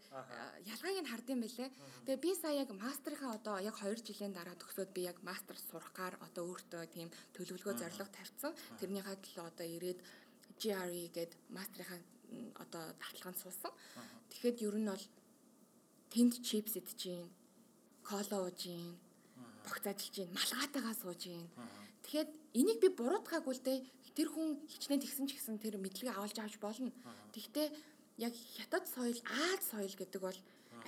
ялгааг нь хардсан байлээ. Тэгээ би сая яг мастрынхаа одоо яг 2 жилийн дараа төгсөөд би яг мастер сурахаар одоо өөртөө тийм төлөвлөгөө зорилго тавьсан. Тэрнийхээ төлөө одоо ирээд GRE гээд мастрынхаа одоо таталгаанд суусан. Тэгэхэд ер нь бол тэнд чипс идэж чинь кола ууж гин богц ажиллаж гин малгаатайгаа сууж гин тэгэхээр энийг би буруутгаагүй л дээ тэр хүн хичнээн тэгсэн ч гэсэн тэр мэдлэгээ авалж авч болно. Тэгтээ яг хятад соёл Аз соёл гэдэг бол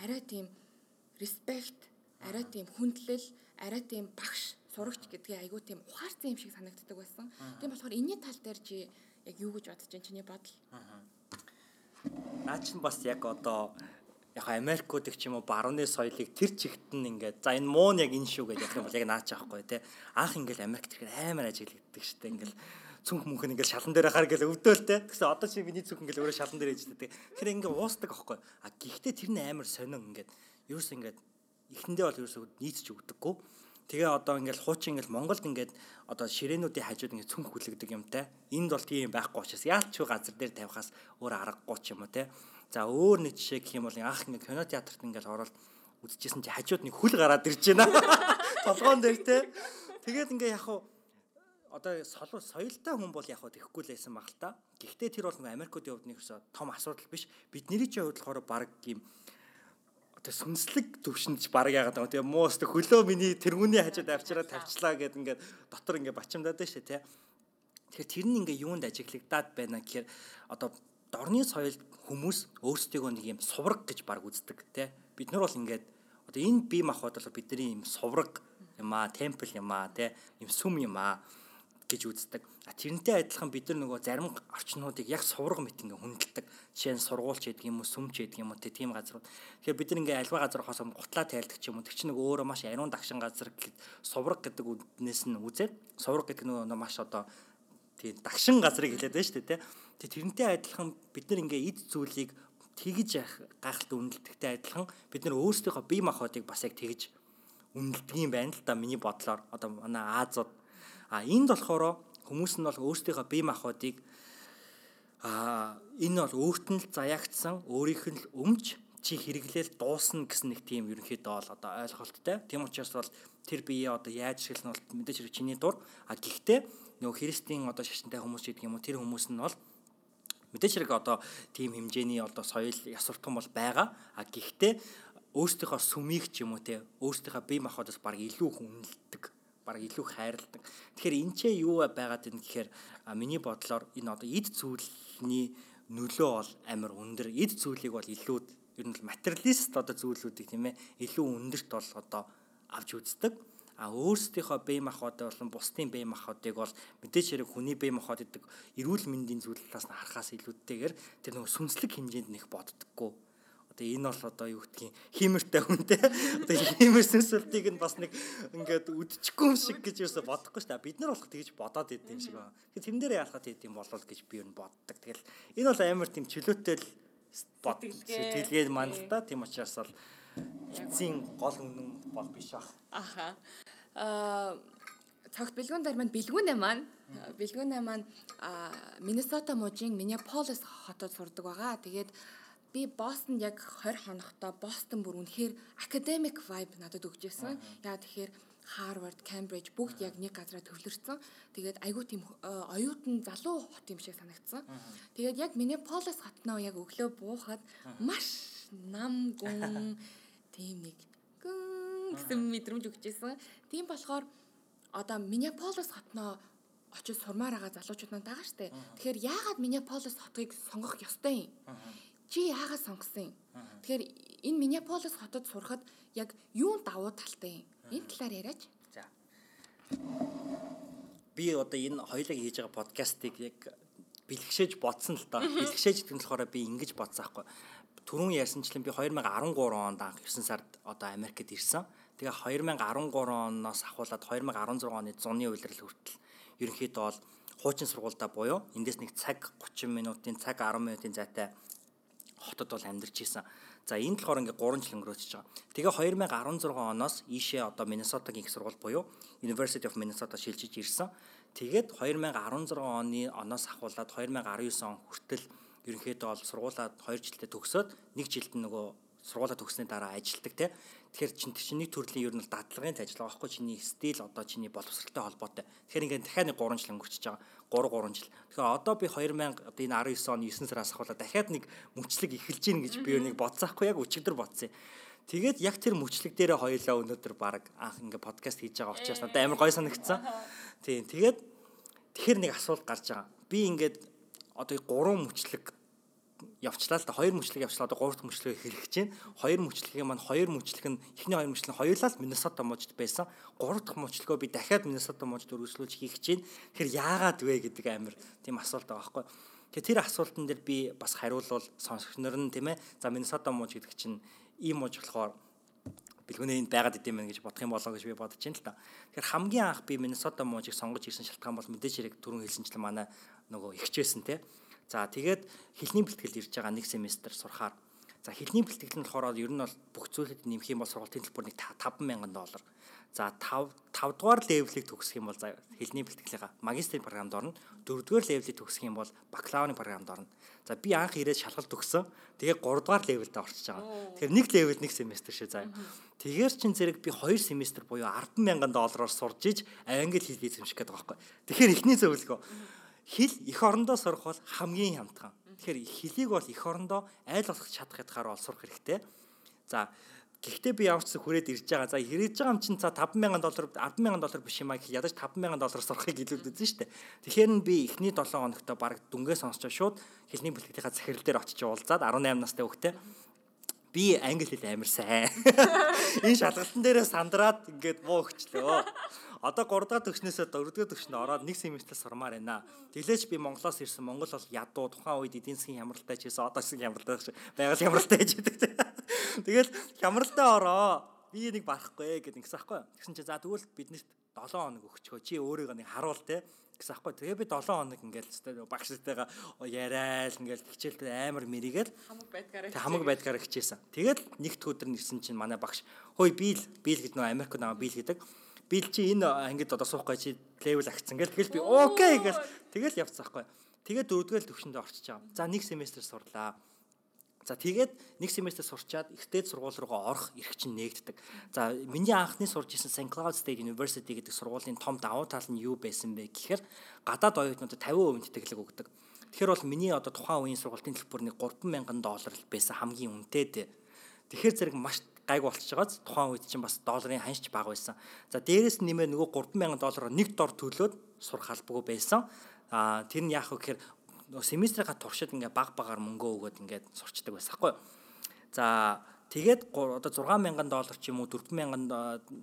арай тийм респект арай тийм хүндлэл арай тийм багш сурагч гэдгийг айгүй тийм ухаарсан юм шиг санагддаг байсан. Тийм болохоор энэний тал дээр чи яг юу гэж бодож байна? Чиний бодол? Наа чинь бас яг одоо яг Америкуудыг ч юм уу барууны соёлыг тэр чигт нь ингээд за энэ муу нь яг энэ шүү гэж ярих юм бол яг наач аахгүй те. Анх ингээд Америкт ирэхээр амар ажиглагддаг штэ. Ингээд цүнх мөнх нь ингээд шалан дээр хахаар ингээд өвдөөлтэй тэгсэн одоо чи миний цүнх ингээд өөрөө шалан дээр ээжтэй. Тэр ингээд уусдаг аахгүй. А гэхдээ тэр нь амар сонин ингээд ерөөс ингээд эхэндээ бол ерөөсөө нийцж өгдөггүй Тэгээ одоо ингээл хуучин ингээл Монголд ингээд одоо ширээнүүдийн хажууд ингээд цүнх хүлэгдэг юмтай. Энд бол тийм байхгүй учраас яалч газар дээр тавихаас өөр аргагүй ч юм уу те. За өөр нэг жишээ гэх юм бол анх ингээ кино театрт ингээл ороод үзчихсэн чи хажууд нэг хүл гараад ирж байна. [laughs] Толгоон дээр те. Тэгээд ингээ яг хуу одоо соёлтой хүн бол яг хуу тэхгүй л байсан баг л та. Гэхдээ тэр бол нэг Америкуудын хувьд нэг том асуудал биш. Бидний чинь хувьд болохоор баг юм одоо сүнслэг төвшинч баг яагаад байгаа. Тэгээ муус хөлөө миний тэргүүний хажууд авчираа тавьчлаа гэд ингээд дотор ингээд бачимдаад штэ тий. Тэгэхээр тэр нь ингээ юунд ажиглагдаад байна гэхээр одоо дорны соёлд хүмүүс өөрсдийгөө нэг юм сувраг гэж баг үздэг тий. Бид нар бол ингээд одоо энэ бие махбод бол бидний юм сувраг юм аа, темпл юм аа, тий. Юм сүм юм аа гэж үздэг. А тэрнтэй адилхан бид нар нөгөө зарим орчнуудыг яг сувраг мэт ингээ хүндэлдэг. Жишээ нь сургуульч гэдэг юм уу, сүмч гэдэг юм уу тийм газрууд. Тэгэхээр бид нар ингээ альва газар хосоо гутлаа тайлдаг ч юм уу. Тэг чи нөгөө өөрөө маш ариун дагшин газар гэхэд сувраг гэдэг үднээс нь үзээд сувраг гэдэг нөгөө маш одоо тийм дагшин газрыг хэлээд байна шүү дээ тий. Тэрнтэй адилхан бид нар ингээ эд зүйлийг тэгж гайхалтай үнэлдэгтэй адилхан бид нар өөрсдийнхөө бие махбодыг бас яг тэгж үнэлдэг юм байна л да миний бодлоор одоо манай Азууд А энд болохоор хүмүүс нь бол өөрсдийнхөө бие махбодыг а энэ бол өөрт нь л заяагдсан өөрийнх нь л өмч чи хэрэглээл дуусна гэсэн нэг тийм ерөнхийдөө бол одоо ойлголттой. Тийм учраас бол тэр бие одоо яаж ашиглах нь бол мэдээж хэрэг чиний дур. А гэхдээ нөгөө христийн одоо шашинтай хүмүүс гэдэг юм уу тэр хүмүүс нь бол мэдээж хэрэг одоо тийм хэмжээний одоо соёл ясвартхан бол байгаа. А гэхдээ өөрсдийнхөө сүмийг ч юм уу те өөрсдийнхөө бие махбодоос баг илүү хүндэлдэг баг илүү хайрладаг. Тэгэхээр энэ ч юу байгаад байна гэхээр миний бодлоор энэ одоо эд зүйлний нөлөө бол амар өндөр. Эд зүйлийг бол илүү ер нь материалист одоо зүйлүүдийг тийм ээ илүү өндөрт бол одоо авч үздэг. А өөрсдийнхөө бие махбодыг болон бусдын бие махбодыг бол мэдээж хэрэг хүний бие махбод гэдэг эрүүл мэндийн зүйл талаас нь харахаас илүүтэйгээр тэр нөгөө сүнслэг хэмжээнд нэх боддоггүй Одоо энэ бол одоо юу гэдгийг хиймэртэй хүнтэй. Одоо хиймэр сүнсэлтийг нь бас нэг ингээд үдчихгүй юм шиг гэж юусо бодохгүй шүү дээ. Бид нар болох тэгж бодоод идэв юм шиг байна. Тэгэхээр тэн дээр яалахад идэв болол гэж би юу боддог. Тэгэл энэ бол амар тийм чөлөөтэй л бод сэтгэлгээ маань л да. Тийм учраас бол эцсийн гол үнэн бол биш баг. Аха. Аа цагт бэлгүүн дээр маань бэлгүүнээ маань бэлгүүнээ маань Миннесота мужийн Миннеаполис хотод сурдаг байгаа. Тэгээд би Бостон яг 20 хоногтой Бостон бүр үнэхээр academic vibe надад өгч байсан. Яа тэгэхээр Harvard, Cambridge бүгд яг нэг газараа төвлөрсөн. Тэгээд айгүй тийм э, оюутан залуу хот юм шиг санагдсан. Тэгээд яг Minneapolis хотноо яг өглөө буухад маш нам гүн [laughs] тийм нэг гэсэн мэдрэмж өгчээсэн. Тийм болохоор одоо Minneapolis хотноо очиж сурмаар байгаа залуучууд маань байгаа штэ. Тэгэхээр яагаад Minneapolis хотыг сонгох ёстой юм? Чи яагаад сонгосон юм? Тэгэхээр энэ Миннеаполис хотод сурахад яг юун давуу талтай юм? Энэ талаар яриач. За. Би одоо энэ хоёулаа хийж байгаа подкастыг яг бэлгшээж бодсон л доо. [laughs] Бэлгшээж гэдэг нь болохоор би ингэж бодсон аахгүй. Түрүүн ярьсанчлан би 2013 онд анх 9 сард одоо Америкт ирсэн. Тэгээ 2013 оноос ахуулаад 2016 оны зуны улирал хүртэл ерөнхийдөө бол хуучин сургуультай буюу эндээс нэг цаг 30 минутын цаг 10 минутын зайтай хотод бол амьдарч исэн. За энэ болохоор ингээ 3 жил өнгөрөөж байгаа. Тэгээ 2016 оноос ийшээ одоо Миннесотагийн их сургууль буюу University of Minnesota шилжиж ирсэн. Тэгээд 2016 оны оноос ахуулаад 2019 он хүртэл ерөнхийдөө бол сургуулаа 2 жилдээ төгсөөд 1 жилд нөгөө сургуулаа төгссөний дараа ажилдаг те. Тэгэхээр чин чиний төрлийн ер нь дадлагын ажиллагаа байхгүй чиний стил одоо чиний боловсралтай холбоотой. Тэгэхээр ингээд дахиад нэг 3 жил өнгөрчихөж байгаа. 3 3 жил. Тэгэхээр одоо би 2000 одоо энэ 19 оны 9 сараас ахуулаад дахиад нэг мөчлөг эхэлж гин гэж би нэг бодсаахгүй яг өчигдөр бодсон юм. Тэгээд яг тэр мөчлөг дээрээ хоёлаа өнөөдөр баг анх ингээ подкаст хийж байгаа учраас надад амар гой санагдсан. Тийм. Тэгээд тэгэхэр нэг асуулт гарч байгаа. Би ингээд одоо 3 мөчлөг явчлаа л да хоёр мөчлөг явчлаа одоо гурав дахь мөчлөгийг хэрэгж байна. Хоёр мөчлөгийн маань хоёр мөчлөг нь эхний хоёр мөчлөг хоёулаа л Миннесота мужид байсан. Гурав дахь мөчлөгөө би дахиад Миннесота мужид өргөжлүүлж хийх гэж байна. Тэгэхээр яагаад вэ гэдэг амир тийм асуулт байгаа байхгүй. Тэгэхээр тэр асуултан дээр би бас хариулвал сонсогч нар нь тийм ээ. За Миннесота муж гэдэг чинь ийм муж болохоор бэлгүүний энд байгаад идэм байх гэж бодох юм болоо гэж би бодож байна л та. Тэгэхээр хамгийн анх би Миннесота мужийг сонгож ирсэн шалтгаан бол мэдээж хэрэг түрүүн хэлсэнчлэн манай нөгөө ихчээсэн тийм За тэгээд хэлний бэлтгэл ирж байгаа нэг семестр сурахаар за хэлний бэлтгэл нь болохоор ер нь бол бүх зүйлэд нэмэх юм бол сургалтын төлбөр нэг 50000 доллар. За 5 5 дугаар левелийг төгсөх юм бол за хэлний бэлтгэлийнхаа магистрийн програмд орно. 4 дугаар левелийг төгсөх юм бол бакалаврын програмд орно. За би анх ирээд шалгалт өгсөн. Тэгээ 3 дугаар левелдээ орчиж байгаа. Тэгэхээр нэг левел нэг семестр шээ заа. Тэгэр чин зэрэг би 2 семестр буюу 100000 доллараар сурж иж англи хэл эзэмших гэдэг байгаа байхгүй. Тэгэхээр эхний зөвлөгөө хэл эх орондоо сурах бол хамгийн хямдхан. Тэгэхээр хэлийг бол эх орондоо айл болох чадах ятгаар бол сурах хэрэгтэй. За Гэхдээ би ямар ч хүрээд ирж байгаа. За ирж байгаа юм чинь за 50000 доллар 100000 доллар биш юм аа гэх ядаж 50000 доллар сурахыг илүүд үзэн штэ. Тэгэхээр нь би эхний 7 хоногт баг дүнгээ сонсчоо шууд хэлний бүлэгтийнхаа захирал дээр очиж уулзаад 18 настай хөхтэй би англи хэл амар сайн. [laughs] Энэ шалгалтын дээрээ сандраад ингээд муу өгчлөө. Одоо 3 дахь төгснөөсөө 4 дахь төгсөнд ороод нэг семестр сурмаар байна. Тэглээч би Монголоос ирсэн. Монгол бол ядуу тухайн үед эдийн засгийн хямралтай ч гэсэн одоо шиг хямралтай байгаль хямралтай гэж байдаг. Тэгэл хямралтай ороо. Би нэг барахгүй гэдэг ингэсэн аахгүй. Тэгсэн чи за тэгвэл биднэрт 7 хоног өгчхөө. Чи өөрийгөө нэг харуул те гэсэн аахгүй. Тэгээ би 7 хоног ингээл өстой багштай яриад ингээл хичээлд амар мэрийгээл хамаг байдгаараа хамаг байдгаараа хичээсэн. Тэгээд нэгд өдөр нэрсэн чинь манай багш хөөе бийл бийл гэдэг нөө Америк наа бийл гэдэг. Бийл чи энэ ангид одоо суухгүй чи левел агцсан гэл тэгэл би окей гэл тэгэл явцсан аахгүй. Тэгээд дөрөвдүгээр төвшөндө орчиж байгаа. За нэг семестр сурлаа. За тэгээд нэг семестр сурчаад ихтэй сургууль руугаа орох эрх чинь нээгддэг. За миний анхны сурж исэн St Cloud State University гэдэг сургуулийн том давуу тал нь юу байсан бэ гэхээр гадаад оюутнуудад 50% тэтгэлэг өгдөг. Тэгэхээр бол миний одоо тухайн үеийн сургуулийн төлбөр нэг 3000 доллар л байсан хамгийн үнэтэй. Тэгэхээр зэрэг маш гайг болчихж байгааз тухайн үед чинь бас долларын ханьч бага байсан. За дээрэс нэмээ нөгөө 3000 доллараар нэг дор төлөөд сурах албагүй байсан. А тэр нь яах вэ гэхээр нөгөө семестрийнхаа туршид ингээ баг багаар мөнгөө өгөөд ингээ сурчдаг байсан хгүй. За тэгээд одоо 6000 доллар ч юм уу 4000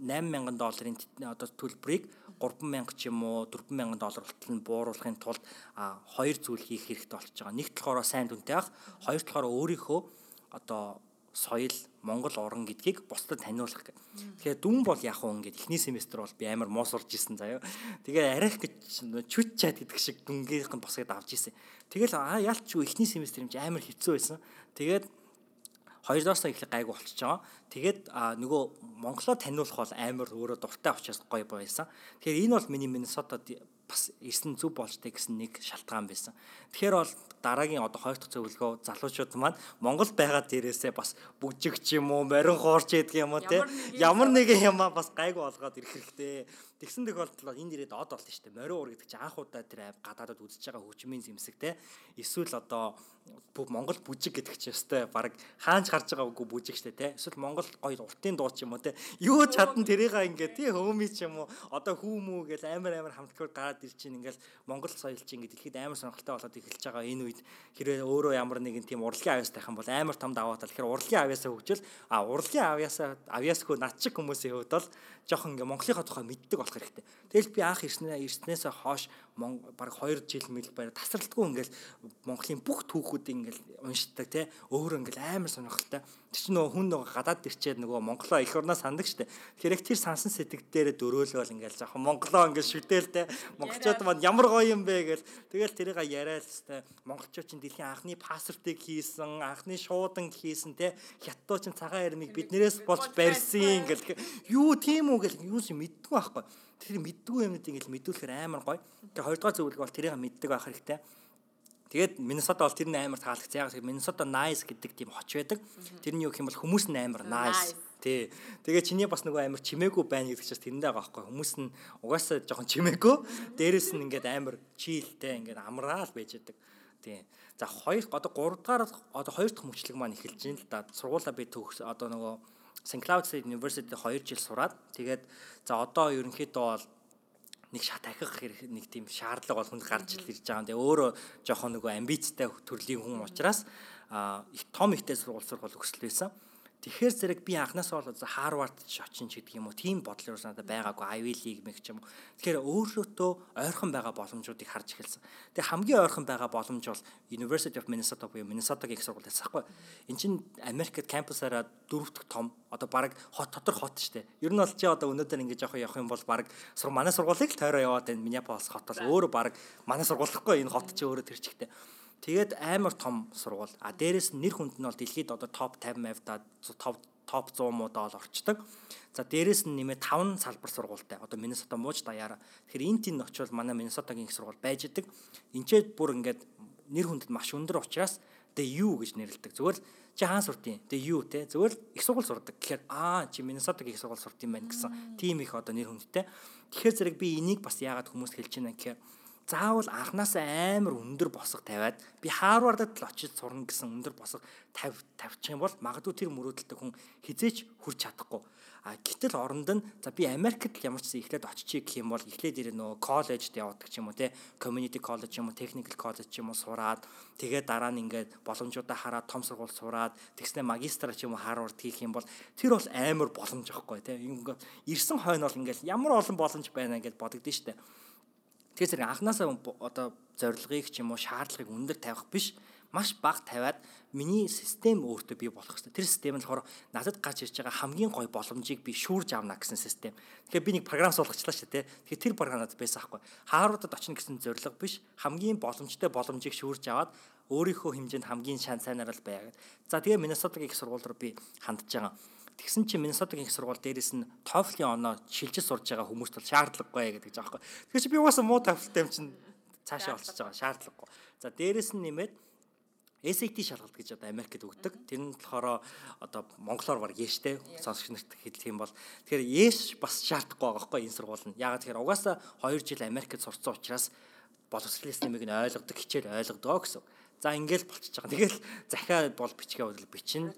8000 долларын одоо төлбөрийг 3000 ч юм уу 4000 доллар болтол нь бууруулахын тулд хоёр зүйл хийх хэрэгтэй болчихж байгаа. Нэг талаараа сайн дүнтэй ах, хоёр талаараа өөрийнхөө одоо соёл Монгол орн гэдгийг бусдад таниулах гэх. Тэгэхээр дүн бол яг уу ингээд эхний семестр бол би амар моос урж исэн заяа. Тэгээ арих гэж чүт чат гэдэг шиг дүнгийнх нь босгоод авч исэн. Тэгэл аа ялч юу эхний семестр юм чи амар хэцүү байсан. Тэгээд хоёрдоос эхлэх гайгүй болчихж байгаа. Тэгээд нөгөө Монголоо таниулах бол амар өөрөө дуртай учраас гоё байсан. Тэгэхээр энэ бол миний Миннесотад бас ирсэн зүв болжтэй гэсэн нэг шалтгаан байсан. Тэгэхээр бол дараагийн одоо хоёр дахь зөвлөгөө залуучууд маань Монгол байгаа дээрээсээ бас бүжигч юм уу, морин хоорч ядг юм уу те ямар нэгэн юмаа бас гайгүй олгоод ирэх хэрэгтэй. Тэгсэн тохиолдолд энэ нэрэд од болно шүү дээ. Морин уур гэдэг чинь анх удаа тэр гадаадад үзэж байгаа хөгжмийн зэмсэг те. Эсвэл одоо Монгол бүжиг гэдэг чинь өстой баг хаанч гарч байгаагүй бүжиг штэ те. Эсвэл Монгол гоё уртын дуу ч юм уу те. Юу чадан тэрийга ингээ тий хөөми ч юм уу одоо хүүмүү гэж амар амар хамтлагаар гараад ир чинь ингээл Монгол соёл чинь ингээ дэлхийд амар сонирхолтой болоод эхэлж байгаа энэ үед хэрвээ өөрөө ямар нэгэн тийм урлагийн авьяас тайхан бол амар том даваа тал. Тэгэхээр урлагийн авьяасаа хөгжил а урлагийн авьяасаа авьяасгүй над чиг хүмүүсийн хувьд бол жоохон ингээ Монголынхаа тухай мэддэг болох хэрэгтэй. Тэгэл би анх ирснээ ирснээсээ хойш баг 2 жил мэл баяр тасралтгүй ингээл Монголын бүх түүхүүдийг ингээл уншдаг те өөр ингээл амар сонирхолтой. Тэр чинь нөгөө хүн нөгөө гадаад ирчээд нөгөө Монголоо их орноо сандаг штэ. Тэгэхээр яг тэр сансан сэтгэл дээр дөрөөлөөл ингээл жоохон Монголоо ингээл шүтээлтэй монголчууд маань ямар гоё юм бэ гэл тэгэл тэрийг яриад штэ. Монголчууд чинь дэлхийн анхны паспортыг хийсэн, анхны шуудан хийсэн те хятадуу чинь цагаан ярмыг биднээс болж барьсан ингээл юу тийм үү гэл юу ч мэддэггүй байхгүй. Тэр мэддэггүй юмнууд ингээл мэдүүлэхээр амар гоё. Тэгээ хоёрдугаар зөвлөгөө бол тэрийг мэддэг байх хэрэгтэй. Тэгээд Миннесота бол тэр нь амар таалагц. Яг Миннесота nice гэдэг тийм хоч байдаг. Тэрний юу гэх юм бол хүмүүс нь амар nice. Тий. Тэгээ чиний бас нөгөө амар чимээгүй байна гэдэг чинь тэрэндээ байгаа байхгүй. Хүмүүс нь угаасаа жоохон чимээгүй. Дээрээс нь ингээд амар чийлтэй ингээд амраал байж байдаг. Тий. За хоёр одоо 3 дахь одоо хоёр дахь мөчлөг маань эхэлж байна л да. Сургуулаа би төгс одоо нөгөө St Cloud State University 2 жил сураад тэгээд за одоо ерөнхийдөө бол нэг шат ахих хэрэг нэг тийм шаардлага бол хүнд гарч ирж байгаа. Тэгээ өөрөө жоохон нөгөө амбицтай төрлийн хүн учраас их том ихтэй сургууль сургууль өсөл байсан. Тэгэхээр зэрэг би анхнаасаа бол Харвард ч очин ч гэдэг юм уу тийм бодол юу надад байгаагүй Ivy League мэг ч юм уу. Тэгэхээр өөрөөтөө ойрхон байгаа боломжуудыг харж эхэлсэн. Тэгээ хамгийн ойрхон байгаа боломж бол University of Minnesota буюу Minnesota-гийн их сургууль байсан байхгүй. Энд чинь Америкт кампусаараа дөрөвдөг том одоо баг хот дотор хот штэ. Ер нь бол чи одоо өнөөдөр ингэж явах явах юм бол баг сур манай сургуулийг л тойроо яваад байна. Minneapolis хот бол өөрөө баг манай сургуулихгүй энэ хот чи өөрөө тэр чигтэй. Тэгээд амар том сургууль. А дээрэс нэр хүнд нь бол дэлхийд одоо топ 50 мавьта топ топ 100 муудаа бол орчдөг. За дээрэс нь нэмээ 5 салбар сургуультай. Одоо Миннесота мууж даяараа. Тэгэхээр энэ тийм очивол манай Миннесотагийн их сургууль байж идэг. Инчээд бүр ингээд нэр хүндэд маш өндөр учраас DU гэж нэрлэдэг. Зүгээр л чи хаан суртын DU те зүгээр л их сургууль сурдаг. Тэгэхээр аа чи Миннесотагийн их сургууль сурт юм байна гэсэн тийм их одоо нэр хүндтэй. Тэгэхээр зэрэг би энийг бас яагаад хүмүүст хэлж байна гэхээр заавал анханасаа амар өндөр босго тавиад би Харвардад л очиж сурна гэсэн өндөр босго тавь тавьчих юм бол магадгүй тэр мөрөөдөлтөй хүн хизээч хүрч чадахгүй. А гэтэл оронд нь за би Америкт л ямар ч зүйл эхлээд очичих гэх юм бол эхлээд ирээ нөө коллежд явдаг ч юм уу те community college юм уу technical college юм уу сураад тэгээ дараа нь ингээд боломжуудаа хараад том сургууль сураад тэгснэ магистра ч юм уу Харвард хийх юм бол тэр бол амар боломж аахгүй те ингээд ирсэн хойно бол ингээд ямар олон боломж байна гэдээ бодогдсон штэ. Тэгэхээр зэрэг анханасаа одоо зорилгыг ч юм уу шаардлагыг өндөр тавих биш маш бага тавиад миний систем өөртөө бий болох хэрэгтэй. Тэр систем нь болохоор надад гарч ирж байгаа хамгийн гоё боломжийг би шүүрж авна гэсэн систем. Тэгэхээр би нэг програм суулгачлаа шүү дээ. Тэгэхээр тэр програм надад байсан аахгүй. Хааруудад очно гэсэн зорилго биш. Хамгийн боломжтой боломжийг шүүрж аваад өөрийнхөө хэмжээнд хамгийн шан сайнаар л байгаад. За тэгээ Миннесотагийн их сургууль руу би хандж байгаа. Тэгсэн чинь Миннесотагийн их сургууль дээрээс нь TOEFL-ийн оноо шилжиж сурж байгаа хүмүүст бол шаардлагагүй гэдэг жаахгүй. Тэгэхээр чи би угаасаа муу TOEFL-тэй юм чинь цаашаа олчж байгаа шаардлагагүй. За дээрээс нь нэмээд SAT шалгалт гэж одоо Америкт өгдөг. Тэр нь болохоор одоо монголоор баг яштэй сонсогч нарт хэлэх юм бол тэгэхээр яш бас шаардахгүй байгаа байхгүй энэ сургууль нь. Ягаад тэгэхээр угаасаа 2 жил Америкт сурцсан учраас боловсролын системийг нь ойлгодог, хичээл ойлгодог гэсэн. За ингээл болчихж байгаа. Тэгэл захиа бол бичгээ бол бичнэ.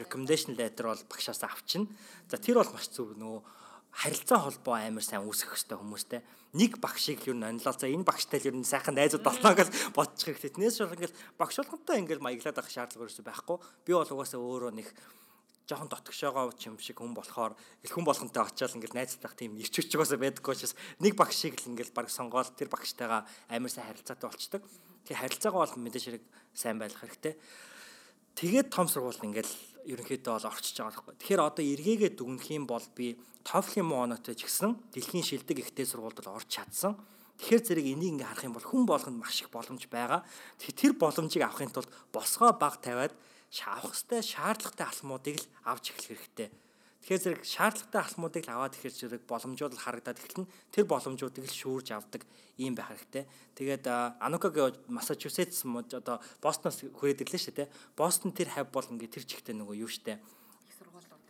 Recommendation letter бол багшаас авчна. За тэр бол маш зөв нөө харилцаа холбоо амар сайн үүсгэх хэрэгтэй хүмүүстэй. Нэг багшийг юу нанлал за энэ багштай л ер нь сайхан найзууд болноо гэж бодчих хэрэгтэй. Тэрнээс бол ингээл багш болгонтой ингээл маяглаад авах шаардлага ерөөсөй байхгүй. Би бол угаасаа өөрөө нэг жоохон дотгошоогоо юм шиг хүн болохоор ил хүн болгонтой очиад ингээл найзлах тийм ирчвч угаасаа байдаггүй учраас нэг багшийг л ингээл баг сонгоод тэр багштайгаа амар сайн харилцаатай болчдөг. Тэгээ харилцаагаа бол мэдээж хэрэг сайн байх хэрэгтэй. Тэгээд том сургууль ингээл ерөнхийдөө бол орчиж байгаа байхгүй. Тэгэхээр одоо эргээгээ дүгнэх юм бол би TOEFL-ийн муу оноотой ч гэсэн дэлхийн шилдэг ихтэй сургуульд орж чадсан. Тэгэхээр зэрэг энийг ингээ харах юм бол хүн болгонд маш их боломж байгаа. Тэгэхээр тэр боломжийг авахын тулд босгоо баг тавиад авах хэвээр шаардлагатай алхмуудыг л авч эхлэх хэрэгтэй. Тэгэхээр зэрэг шаардлагатай алхмуудыг л аваад ихэр зэрэг боломжууд л харагдаад эхэлнэ. Тэр боломжуудыг л шүүрж авдаг ийм байх хэрэгтэй. Тэгээд Анукагийн Массачусетс одоо Бостоноос хүрээд ирлээ шүү дээ. Бостон тэр хав бол ингээ тэр чигтээ нөгөө юу штэ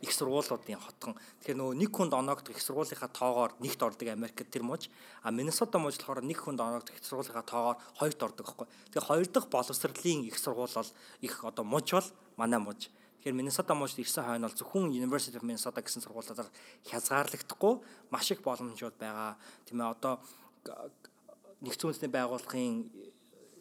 их сургуулиудын хотгон. Тэгэхээр нөгөө нэг хүнд оноогдох их сургуулийнхаа тоогоор нэгт ордог Америкт тэр мууж. А Миннесота мууж болохоор нэг хүнд оноогдох их сургуулийнхаа тоогоор хоёрт ордог байхгүй. Тэгэхээр хоёр дахь боловсролын их сургууль бол их одоо мууж бол манай мууж. Тэгэхээр Миннесота мужид ирсэн хойно бол зөвхөн University of Minnesota гэсэн сургуулиудаар хязгаарлагдахгүй маш их боломжууд байгаа. Тийм ээ одоо нэгдсэн үндэсний байгууллагын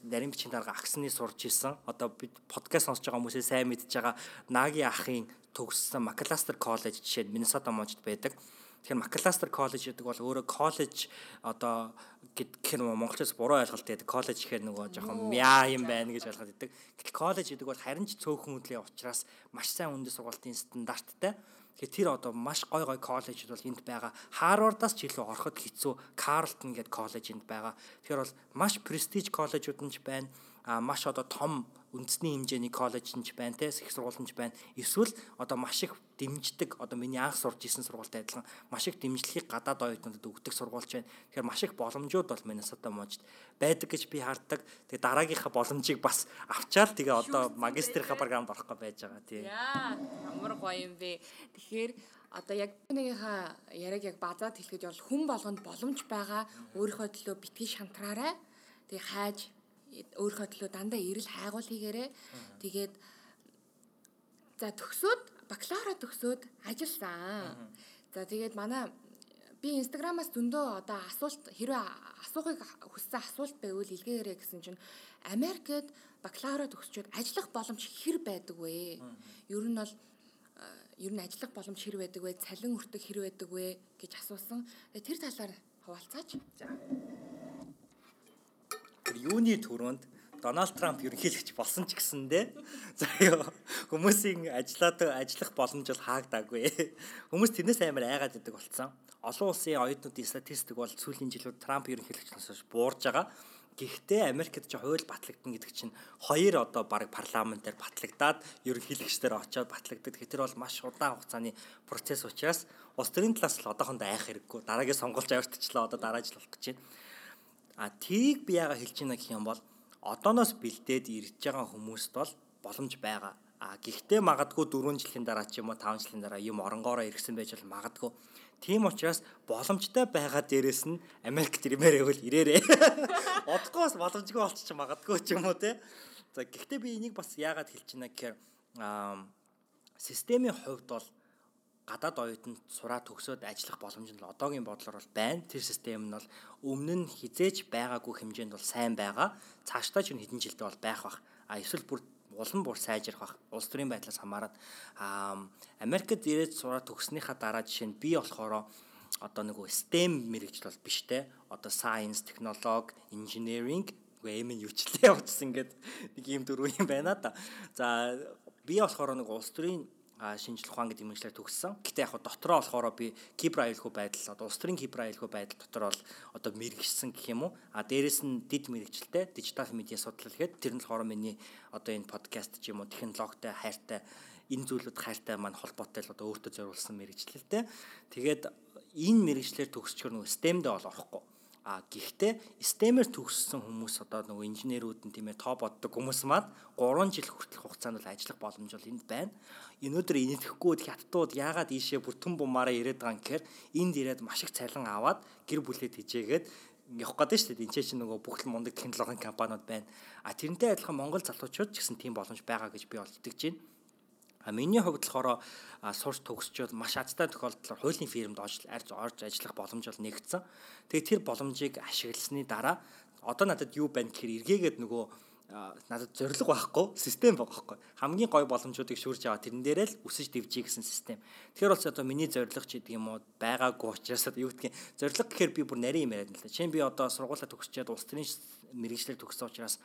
нарийн бичгийн дарга агсны сурж исэн. Одоо бид подкаст сонсож байгаа хүмүүсээ сайн мэдж байгаа Наги ахын төгссөн Macalester College жишээ нь Minnesota мужид байдаг. Тэгэхээр Macalester College гэдэг бол өөрөө коллеж одоо гэх юм монголчууд буруу ойлголт байдаг. Коллеж гэхээр нөгөө жоохон мяа юм байна гэж ойлгоод байдаг. Гэтэл коллеж гэдэг бол харин ч цөөхөн хөдлийн учраас маш сайн үндэс сургалтын стандарттай. Тэгэхээр тэр одоо маш гой гой коллежууд бол энд байгаа. Харвардаас ч илүү ороход хэцүү. Карлтон гэдэг коллеж энд байгаа. Тэгэхээр бол маш престиж коллежууд нь ч байна. Маш одоо том үндэсний хэмжээний коллеж нь ч байна те их сургууль нь ч байна. Эсвэл одоо маш их дэмждэг одоо миний анх сурж исэн сургуультай адилхан маш их дэмжлэгийг гадаад оюутнуудад өгдөг сургуульч байна. Тэгэхээр маш их боломжууд бол Миннесота мужид байдаг гэж би хардаг. Тэгээ дараагийнхаа боломжийг бас авчаал тэгээ одоо магистрийнхаа програмд орох гэж байж байгаа тий. Яа, ямар гоё юм бэ. Тэгэхээр одоо яг нэгийнхаа яриаг яг базаад хэлэхэд бол хүн болгонд боломж байгаа өөрийнхөө төлөө битгий шантраарай. Тэгээ хайж өөрийнхөө төлөө дандаа эрэл хайгуул хийгээрээ тэгээд за төгсөөд бакалавра төгсөөд ажилласан. За тэгээд манай би инстаграмаас зөндөө одоо асуулт хэрвээ асуухыг хүссэн асуулт байвал илгээгээрэй гэсэн чинь Америкт бакалавра төгсчөөд ажиллах боломж хэр байдаг вэ? Ер нь бол ер нь ажиллах боломж хэр байдаг вэ? Цалин өртөг хэр байдаг вэ гэж асуусан. Тэр талаар хуваалцаач. За тэр юуны төрөнд Дональд Трамп ерөнхийлөгч болсон ч гэсэндээ заяа хүмүүсийн ажиллаад ажиллах боломж бол хаагдаагүй. Хүмүүс тэрнээс амар айгаад идэг болсон. Олон улсын оюутнуудын статистик бол сүүлийн жилүүд Трамп ерөнхийлөгчнөөс буурж байгаа. Гэхдээ Америкт ч хууль батлагдана гэдэг чинь хоёр одоо баг парламентээр батлагдаад ерөнхийлөгчдөр очиод батлагддаг. Тэгэхээр бол маш удаан хугацааны процесс учраас улс төрийн талаас л одоохондоо айх хэрэггүй. Дараагийн сонголт авиртчлаа одоо дараа жил болох гэж байна. А тийг би яага хэлж байна гэх юм бол одооноос бэлдээд ирж байгаа хүмүүст бол боломж байгаа. А гэхдээ магадгүй 4 жилийн дараа ч юм уу 5 жилийн дараа юм оронгоороо ирсэн байж бол магадгүй. Тийм учраас боломжтой байгаа дээрээс нь Америк ирмээр байвал ирээрээ. [laughs] Одоогоос боломжгүй болчих магадгүй ч юм уу те. За гэхдээ би энийг бас яагаад хэлж байна гэхээр системийн хувьд бол гадаад оюутанд сураа төгсөөд ажиллах боломж нь одоогийн бодлоор бол байна. Тэр систем нь бол өмнө нь хизээж байгаагүй хэмжээнд бол сайн байгаа. Цаашдаа ч хэдэн жилдээ бол байх бах. А эсвэл бүр улам бүр сайжрах бах. Улс төрийн байдлаас хамаарат аа Америкт ирээд сураа төгснөхийн дараа жишээ нь би болохоор одоо нэг STEM мэрэгжил бол биш те. Одоо science, technology, engineering үгүй нь юучлээ явуулсан ингээд нэг юм дөрөв юм байна да. За би болохоор нэг улс төрийн шинжлэх ухаан гэдэг мэргэжлээр төгссөн. Гэтэ яг дотроо болохоор би кибер аюулгүй байдал одоо улс төрийн кибер аюулгүй байдал дотор бол одоо мэрэгжсэн гэх юм уу. А дээрэс нь дид мэрэгчлээ дижитал медиа судлал гэхэд тэр нь болохоор миний одоо энэ подкаст ч юм уу технологитой хайртай энэ зүйлүүд хайртай маань холбоотой л одоо өөртөө зориулсан мэрэгчлэлтэй. Тэгээд энэ мэрэгчлэр төгсчөр нөгөө STEM-дээ бол орохгүй А гэхдээ STEM-ээр төгссөн хүмүүс одоо нөгөө инженерүүд нь тийм ээ топ боддог хүмүүс маань 3 жил хүртэлх хугацаанд бол ажиллах боломж бол энд байна. Өнөөдөр инэтгэхгүй хятадууд яагаад ийшээ бүртэн бумаараа ирээд байгаа юм гэхээр энд ирээд маш их цалин аваад гэр бүлээ тэжээгээд явах гэдэг шүү дээ. Энд чинь нөгөө бүх л мундаг технологийн компаниуд байна. А тэрнтэй адилхан Монгол залуучууд ч гэсэн тийм боломж байгаа гэж би бол итгэж байна. А миний хувьд болохоор сурч төгсчөөд маш азтай тохиолдолд хуулийн фирмд орж орж ажиллах боломж бол нэгдсэн. Тэгээ тэр боломжийг ашигласны дараа одоо надад юу байна гэхээр эргээгээд нөгөө надад зориг байхгүй систем байгаа байхгүй. Хамгийн гой боломжуудыг шүрж аваа. Тэрэн дээрээ л өсөж дэвжиж гэсэн систем. Тэгэхээр бол одоо миний зориг ч гэдэг юм уу байгаагүй учраас юу гэдгийг зориг гэхээр би бүр нарийн юм яриад л да. Чинь би одоо сургуулаа төгсчээд улс төрийн мэрэгчлэр төгссөн учраас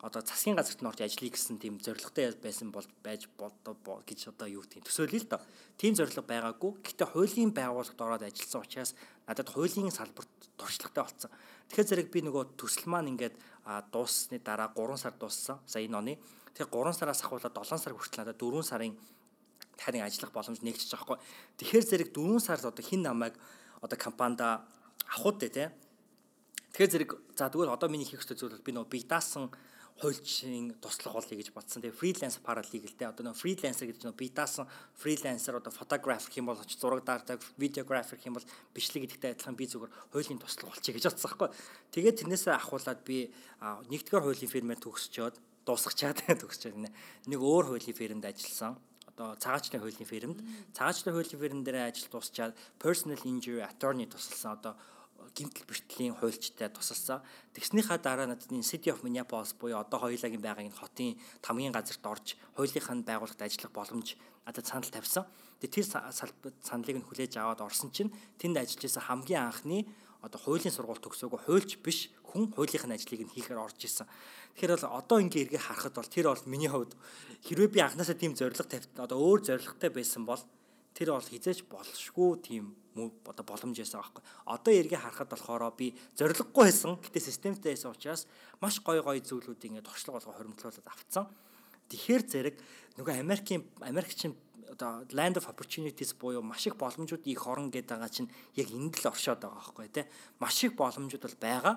одоо засгийн газарт нь орж ажиллая гэсэн тийм зорилготой байсан бол байж болдоо гэж одоо юу гэдэг төсөөлөе л доо. Тийм зорилго байгаагүй. Гэхдээ хуулийн байгууллагад ороод ажилласан учраас надад хуулийн салбарт туршлагатай болсон. Тэгэхээр зэрэг би нөгөө төсөл маань ингээд дууссны дараа 3 сар дууссан. Сая энэ оны. Тэгэхээр 3 сараас ахуулаад 7 сар хүртэл надад 4 сарын дахин ажиллах боломж нэгжиж байгаа хгүй. Тэгэхээр зэрэг 4 сард одоо хин намайг одоо компанид авахуд тий. Тэгэхээр зэрэг за тэгвэл одоо миний хийх ёстой зүйл бол би нөгөө бие даасан хуульчийн туслах болъё гэж бодсон. Тэгээ фриланс паралигэлтэй одоо нөө фрилансер гэж нөө би даасан фрилансер одоо фотографер хэм бол очиж зураг даардаг, видеографер хэм бол бичлэг гэдэгтэй адилхан би зүгээр хуулийн туслах болчихё гэж бодсон байхгүй. Тэгээд тэрнээсээ ахуулаад би нэгдүгээр хуулийн фирмээр төгсчөөд дуусгачаад [laughs] төгсчөөд нэг өөр хуулийн фирмд ажилласан. Одоо цагаачны хуулийн фирмд. Цагаачны хуулийн фирм дээр ажил дуусчаад personal injury attorney тусалсан. Одоо гимтэл бэртлийн хуульчтай тусалсан. Тэгснийхаа дараа надад энэ City of Minneapolis буюу одоо хоёулагийн байгаа энэ хотын тамгийн газарт орж хуулийнхаа байгууллагад ажиллах боломж надад санал тавьсан. Тэгээ тэр саналыг нь хүлээж аваад орсон чинь тэнд ажиллаж байсан хамгийн анхны одоо хуулийн сургууль төгсөөгөө хуульч биш хүн хуулийнхын ажлыг нь хийхээр орж исэн. Тэгэхээр бол одоо ингээ эргээ харахад бол тэр бол миний хувьд хэрвээ би анханасаа тийм зориг тавьт одоо өөр зоригтой байсан бол тэр бол хизээч болшгүй тийм одоо боломж байсан байхгүй. Одоо эргээ харахад болохоор би зориггүй байсан. Гэтэ системтэй байсан учраас маш гой гой зүйлүүдийг ингээд туршлага болгоо хоримтлуулад авцсан. Тэгэхээр зэрэг нөгөө Америкийн Америкчин одоо land of opportunities буюу маш их боломжууд их орон гэдэг байгаа чинь яг энд л оршоод байгаа байхгүй тий. Маш их боломжууд бол байгаа.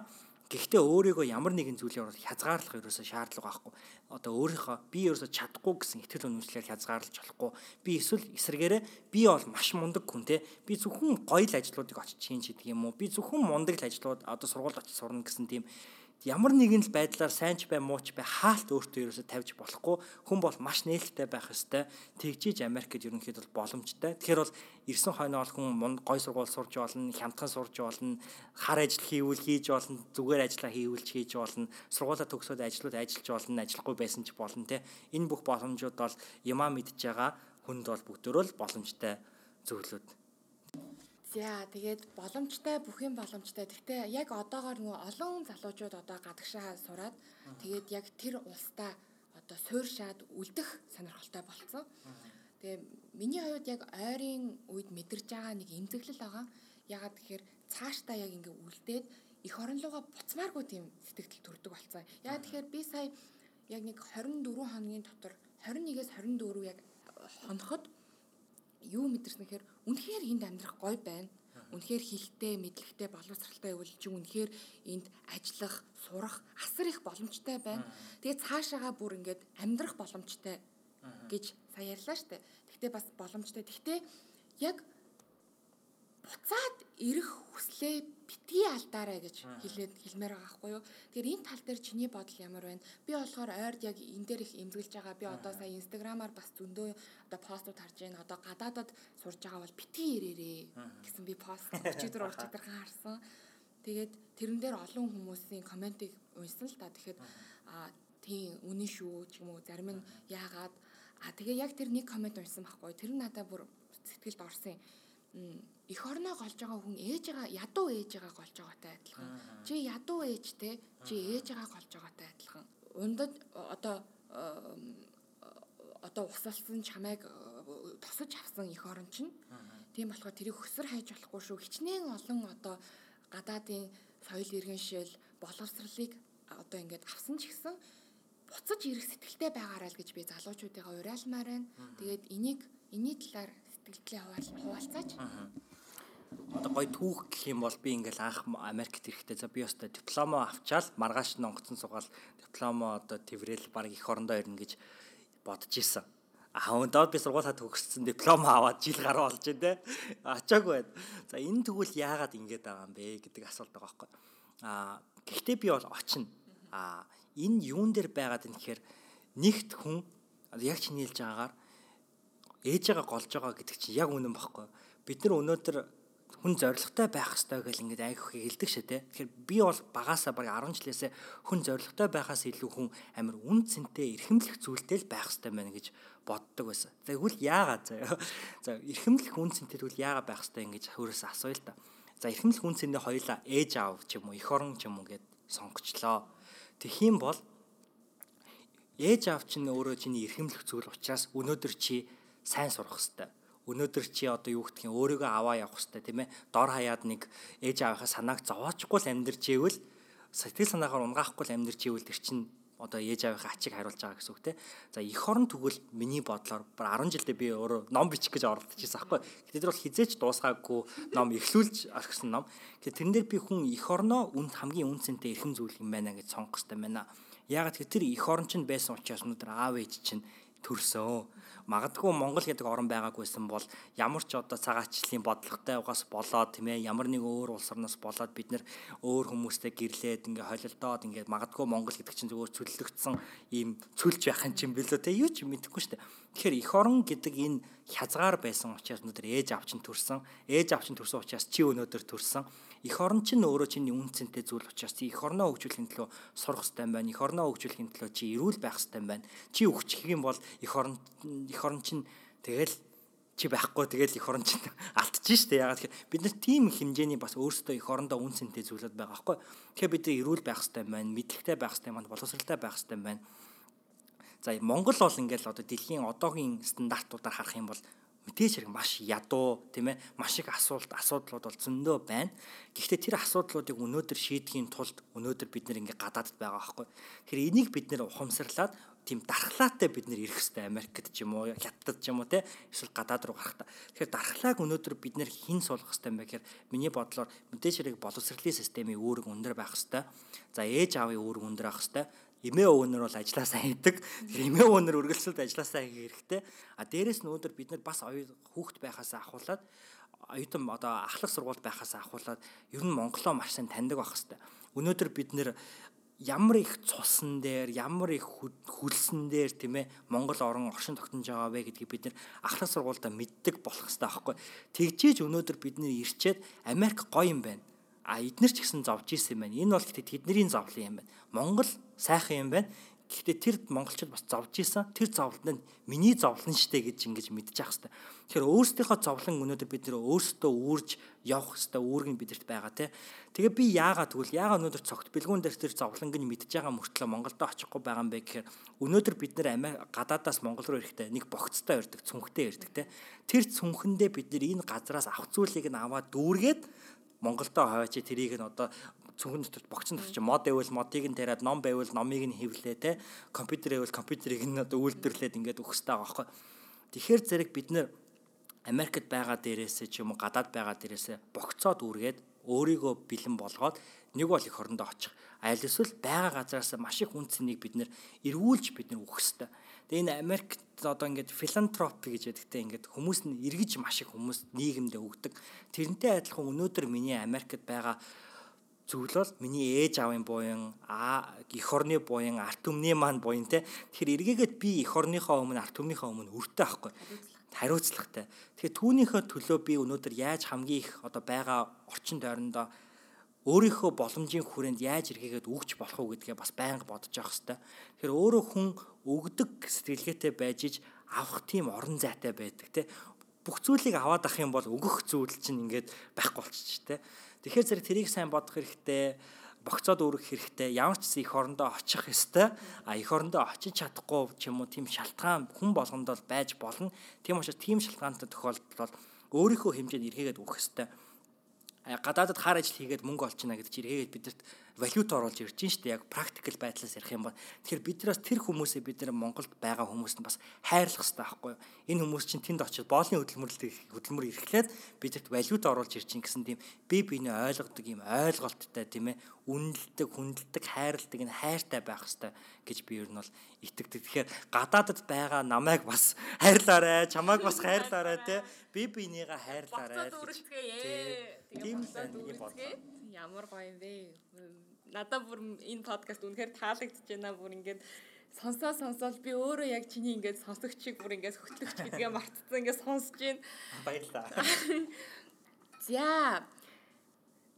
Гэхдээ өөрийгөө ямар нэгэн зүйлээр бол хязгаарлах ерөөсөө шаардлага байхгүй. Одоо өөрийнхөө би ерөөсөө чадахгүй гэсэн итгэл үнэмшлэр хязгаарлаж болохгүй. Би эсвэл эсрэгээрээ би бол маш мундаг хүн те. Би зөвхөн гоё л ажлуудыг очиж хийн гэдэг юм уу? Би зөвхөн мундаг л ажлууд одоо сургуульд очиж сурна гэсэн тийм ямар нэгэн л байдлаар сайн ч бай муу ч бай хаалт өөртөө ерөөсө тавьж болохгүй. Хүн бол маш нээлттэй байх ёстой. Тэгжиж Америкт ерөнхийдөө боломжтой. Тэгэхээр бол ирсэн хойноо бол хүн гой сургууль сурж болно хямдхан сурж болно хар ажил хийвэл хийж болно зүгээр ажиллаа хийвэл хийж болно сургуулаа төгсөөд ажлууд ажиллаж болно ажиллахгүй байсан ч болно те. Энэ бүх боломжууд бол ямаа мэдж байгаа хүнд бол бүгдөө л боломжтой зөвлөд За тэгээд боломжтой бүх юм боломжтой. Гэхдээ яг одоогоор нөгөө олон залуучууд одоо гадагшаа сураад тэгээд яг тэр улстай одоо суурьшаад үлдэх сонирхолтой болцсон. Тэгээ миний хувьд яг ойрын үед мэдэрч байгаа нэг эмзэглэл байгаа. Ягаад тэгэхээр цаашдаа яг ингээ үлдээд их орон руугаа буцмааргүй тийм сэтгэл төрдөг болцсон. Ягаад тэгэхээр би сая яг нэг 24 хоногийн дотор 21-ээс 24 яг хоноход юу мэдэрсэн гэхээр үнэхээр энд амьдрах гоё байна. Үнэхээр хилтэй, мэдлэгтэй, боловсралтай үйл чи үнэхээр энд ажиллах, сурах асар их боломжтой байна. Тэгээд цаашаага бүр ингээд амьдрах боломжтой гэж сая ярьлаа штэ. Гэхдээ бас боломжтой. Гэхдээ яг буцаад ирэх хүслээ битгий алдаарай гэж хэлээд хэлмээр байгаа байхгүй юу. Тэгэхээр энэ тал дээр чиний бодол ямар байна? Би болохоор ойрд яг энэ дээр их эмзэглэж байгаа. Би одоо сая инстаграмаар бас зөндөө одоо постууд харж байна. Одоо гадаадад сурж байгаа бол битгий ирээрээ гэсэн би пост өчигдөр урчигдөр харсан. Тэгээд тэрэн дээр олон хүмүүсийн комментиг уншсан л та. Тэгэхэд а тийм үнэн шүү ч юм уу зарим нь яагаад а тэгээ яг тэр нэг коммент уншсан байхгүй. Тэр нь надад бүр сэтгэлд орсон юм эх орноо голж байгаа хүн ээжээгээ ядуу ээжээгээ голж байгаатай адилхан. Чи ядуу ээжтэй чи ээжээгээ голж байгаатай адилхан. Ундад одоо одоо усалсан чамайг тосож авсан эх орон чинь. Тийм болохоор тэрийг хөсөр хайж болохгүй шүү. Хичнээн олон одоо гадаадын соёл иргэншил боловсролыг одоо ингээд авсан ч гэсэн буцаж ирэх сэтгэлтэй байгаарай л гэж би залуучуудыгаа уриалмаар байна. Тэгээд энийг энэний талаар сэтгэлдээ хуваалцаач одоо гой түүх гэх юм бол би ингээл анх Америкт ирэхдээ за би өстой дипломо авчаал маргааш нь онгоцон сугаал дипломо одоо тэврээл баг их орондоо ирнэ гэж бодож исэн. Аа өндөө би сургуулаа төгссөн дипломо аваад жил гаруй болж байна те. Ачаагүй байна. За энэ тэгвэл яагаад ингэж байгаа юм бэ гэдэг асуулт байгаа байхгүй. Аа гэхдээ би бол очино. Аа энэ юун дээр байгаад юм гэхээр нэгт хүн яг чиний хэлж байгаагаар ээжээгээ голж байгаа гэдэг чинь яг үнэн багхгүй. Бид нар өнөөдөр хүн зоригтой байх хэрэгтэй гэж ингээд айх хэлдэг шээ те. Тэгэхээр би бол багасаа баг 10 жилээсээ хүн зоригтой байхаас илүү хүн амар үн цэнтэй эрхэмлэх зүйлтэй л байх хэрэгтэй байна гэж боддог байсан. Тэгвэл яагаад заяа. За эрхэмлэх үн цэнтэй тэгвэл яагаад байх хэрэгтэй ингэж хөрөөс асууя л та. За эрхэмлэх үн цэндээ хоёулаа ээж аав ч юм уу эх орон ч юм уу гэд сонгочлоо. Тэгхийн бол ээж аав чинь өөрөө чиний эрхэмлэх зүйл учраас өнөөдөр чи сайн сурах хэрэгтэй өнөөдөр чи одоо юу гэх юм өөрийгөө аваа явах хэрэгтэй тийм ээ дор хаяад нэг ээж аавынхаа санааг зовоочгүй л амьдрч ивэл сэтгэл санаагаар унгаахгүй л амьдрч ивэл тэр чин одоо ээж аавынхаа ачиг хариулж байгаа гэсэн үг те. За эх орон тэгвэл миний бодлоор 10 жилдээ би өөрөө ном бичих гэж оролдож байсан аахгүй. Гэтэл тэр бол хизээч дуусгаагүй ном эхлүүлж орхисон ном. Тэгэхээр тэрэн дээр би хүн эх орноо үнд хамгийн үнцэнтэй эрхэм зүйл юм байна гэж сонгох хэрэгтэй байна. Яагаад гэвэл тэр эх орон чинь байсан учраас өнөөдөр аав ээж чинь төрсөн магадгүй Монгол гэдэг орн байгаагүйсэн бол ямар ч одоо цагаачлалын бодлоготой угаас болоод тийм ээ ямар нэг өөр улс орноос болоод бид нэр өөр хүмүүстэй гэрлээд ингээ холилдоод ингээ магадгүй Монгол гэдэг чинь зөвхөн цөллөгдсөн ийм цүлж байх юм чинь билүү те. Юу ч мэдэхгүй шүү дээ. Тэгэхээр эх орон гэдэг энэ хязгаар байсан учраас өнөөдөр ээж авчин төрсэн. Ээж авчин төрсэн учраас чи өнөөдөр төрсэн Эх орон чинь өөрөө чиний үн цэнтэй зүйл учраас эх орноо хөгжүүлэхийн төлөө сурах хэрэгтэй байна. Эх орноо хөгжүүлэхийн төлөө чи эрүүл байх хэрэгтэй байна. Чи өгчих юм бол эх орон эх орон чинь тэгэл чи байхгүй тэгэл эх орон чинь [laughs] алдчих штэ ягаад гэхээр бид нар тийм хэмжээний бас өөрсдөө эх орондоо үн цэнтэй зүйлүүд байгаа байхгүй. Тэгэхээр бид эрүүл байх хэрэгтэй байна, мэдлэгтэй байх хэрэгтэй байна, боловсралтай байх хэрэгтэй байна. За Монгол бол ингээл одоо дэлхийн одоогийн стандартуудаар харах юм бол мэдээж хэрэг маш ядуу тийм ээ маш их асуулт асуудлууд бол зөндөө байна. Гэхдээ тэр асуудлуудыг өнөөдөр шийдэхийн тулд өнөөдөр бид нэр ингээ гадаадд байгаа байхгүй. Тэгэхээр энийг бид нэр ухамсарлаад тийм дархлаатай бид нэр ирэх хэрэгтэй Америкт ч юм уу хятадд ч юм уу те эсвэл гадаад руу гарах та. Тэгэхээр дархлааг өнөөдөр бид нэр хин суулгах хэрэгтэй юм гэхээр миний бодлоор мэдээж хэрэг боловсролын системийн үүрэг өндөр байх хэрэгтэй. За ээж аавын үүрэг өндөр байх хэрэгтэй эмээ өвнөр бол ажилласаа хийдэг. Тэгэхээр эмээ өвнөр үргэлжлэлд ажилласаа хийх хэрэгтэй. А дээрэс нь өнөөдөр бид нар бас хүүхэд байхаас ахуулаад оюутан одоо ахлах сургууль байхаас ахуулаад ер нь Монголоо маш сайн таньдаг байх хэрэгтэй. Өнөөдөр бид нэр ямар их цусан дээр ямар их хүлсэн дээр тийм ээ Монгол орон оршин тогтнож байгаа вэ гэдгийг бид нэр ахлах сургуультай мэддэг болох хэрэгтэй байхгүй. Тэгжээж өнөөдөр бид нэр ирчээд Америк гоё юм байна А эднэр ч гэсэн зовж исэн юм байна. Энэ бол гэхдээ тэдний зовлон юм байна. Монгол сайхан юм байна. Гэхдээ тэр монголчууд бас зовж исэн. Тэр зовлон нь миний зовлон штэ гэж ингэж мэдчих хэвээр. Тэгэхээр өөрсдийнхөө зовлон өнөөдөр бид нэр өөрсдөө үүрж явах хэвээр үүрэг нь бидэрт байгаа тий. Тэгээ би яагаад тэгвэл яагаад өнөөдөр цогт бэлгүүн дээр тэр зовлонг нь мэдж байгаа мөртлөө Монголд очихгүй байгаа юм бэ гэхээр өнөөдөр бид нэр Америк гадаадаас Монгол руу ирэхдээ нэг богцтой ирдэг, цүнхтэй ирдэг тий. Тэр цүнхэндээ бид нэр энэ газраас авах зүйлийг нь аваад дүүргээд Монголдоо хаваач тэрийг нь одоо цүнхэн дотор богцон дотор чи мод байвал модыг нь тариад ном байвал номыг нь хевлээ те компьютер байвал компьютерийг нь одоо үйлдвэрлээд ингээд өгөх хэрэгтэй байгаа байхгүй. Тэгэхээр зэрэг бид нэр Америкт байгаа дээрээсээ ч юм уу гадаад байгаа дээрээсээ богцоод үргээд өөрийгөө бэлэн болгоод нэг бол их орондоо очих. Аль эсвэл байгаа газараас маш их үнцнийг бид нэр эргүүлж бид нэр өгөх ёстой. Тэгээ энэ Америкт одоо ингээд филантропи гэж ядгтай ингээд хүмүүс нь эргэж маш их хүмүүс нийгэмдээ өгдөг. Тэрнтэй адилхан өнөөдөр миний Америкт байгаа зүйл бол миний ээж аавын буян а эх орны буян арт түмний маань буян те. Тэгэхээр эргээгээд би эх орныхоо өмнө арт түмнийхөө өмнө өртөө ахгүй хариуцлагатай. Тэгэхээр түүнийхөө төлөө би өнөөдөр яаж хамгийн их одоо байгаа орчин тойрондоо өөрийнхөө боломжийн хүрээнд яаж эргээгээд өгч болох уу гэдгээ бас байнга бодож явах хэрэгтэй тэгэхээр өөрөө хүн өгдөг сэтгэлгээтэй байж иж авах тийм орон зайтай байдаг те бүх зүйлийг аваад ах юм бол өгөх зүйл чинь ингээд байхгүй болчих те Тэгэхээр зэрэг тэрийг сайн бодох хэрэгтэй богцоод өөрөх хэрэгтэй. Ямар ч их орондоо очих ёстой. А их орондоо очиж чадахгүй ч юм уу тийм шалтгаан хүн болгонд бол байж болно. Тийм учраас тийм шалтгаантай тохиолдолд бол өөрийнхөө хэмжээнд эргээгээд өгөх ёстой. Гадаадад хаар ажил хийгээд мөнгө олчихна гэдэг чинь эргээгээд бидэрт валют оруулж ирж байна шүү дээ. Яг практикал байдлаас ярих юм бол тэгэхээр бид нараас тэр хүмүүсээ бид нар Монголд байгаа хүмүүст нь бас хайрлах хэрэгтэй байхгүй юу? Энэ хүмүүс чинь тэнд очиж боолны хөдөлмөрлөлт хөдөлмөр эрхлээд бидэрт валют оруулж ирж чинь гэсэн тийм би биенээ ойлгодог юм ойлголттой тийм ээ үнэлдэг, хүндэлдэг, хайрладаг энэ хайртай байх хэрэгтэй гэж би ер нь бол итгэдэг. Тэгэхээр гадаадд байгаа намайг бас [laughs] хайрлаарай, чамайг бас хайрлаарай те. Би биенийгээ хайрлаарай. Тийм сайн нэг бодлоо. Ямар гоё юм бэ? Надад бүр энэ подкаст үнэхээр таалагдж байна бүр ингээд сонсоо сонсоод би өөрөө яг чиний ингээд сонсогчийг бүр ингээд хөтлөгч гэдгээ мартцсан ингээд сонсож байна. Баярлалаа. За.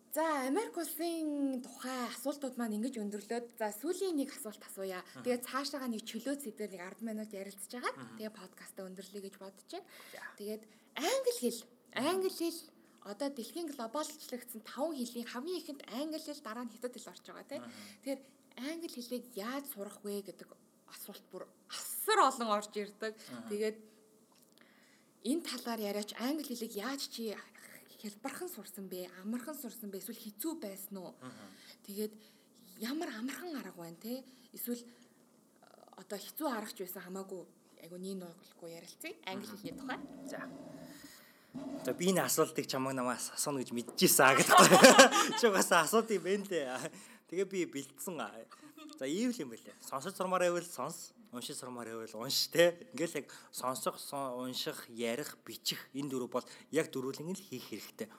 За Америк улсын тухай асуултууд маань ингэж өндөрлөөд за сүүлийн нэг асуулт асууя. Тэгээ цаашаага нэг чөлөө зэдээр нэг 10 минут ярилцж байгаа. Тэгээ подкастаа өндөрлөе гэж бодож байна. Тэгээд англи хэл, англи хэл одоо дэлхийн глобалчлагдсан 5 хэлний хамгийн ихэнд англи хэл дараа нь хятад хэл орж байгаа тийм. Тэгэхээр англи хэлийг яаж сурах вэ гэдэг асуулт бүр асар олон орж ирдэг. Тэгээд энэ талаар яриач англи хэлийг яаж чи хялбархан сурсан бэ? Амархан сурсан бэ? Эсвэл хэцүү байсан уу? Тэгээд ямар амархан арга байна те? Эсвэл одоо хэцүү аргач байсан хамаагүй айгу нин нууггүй ярилцъя. Англи хэлний тухай. За. За би энэ асуултыг чамаг намаас асууна гэж мэдчихсэн аа гэдэг. Чи угаасаа асууд юм бэ лээ. Тэгээ би бэлдсэн. За ийм л юм байлээ. Сонсож сурмаар байвал сонс, уншиж сурмаар байвал унш те. Ингээл яг сонсох, унших, ярих, бичих энэ дөрөв бол яг дөрвөлэн л хийх хэрэгтэй.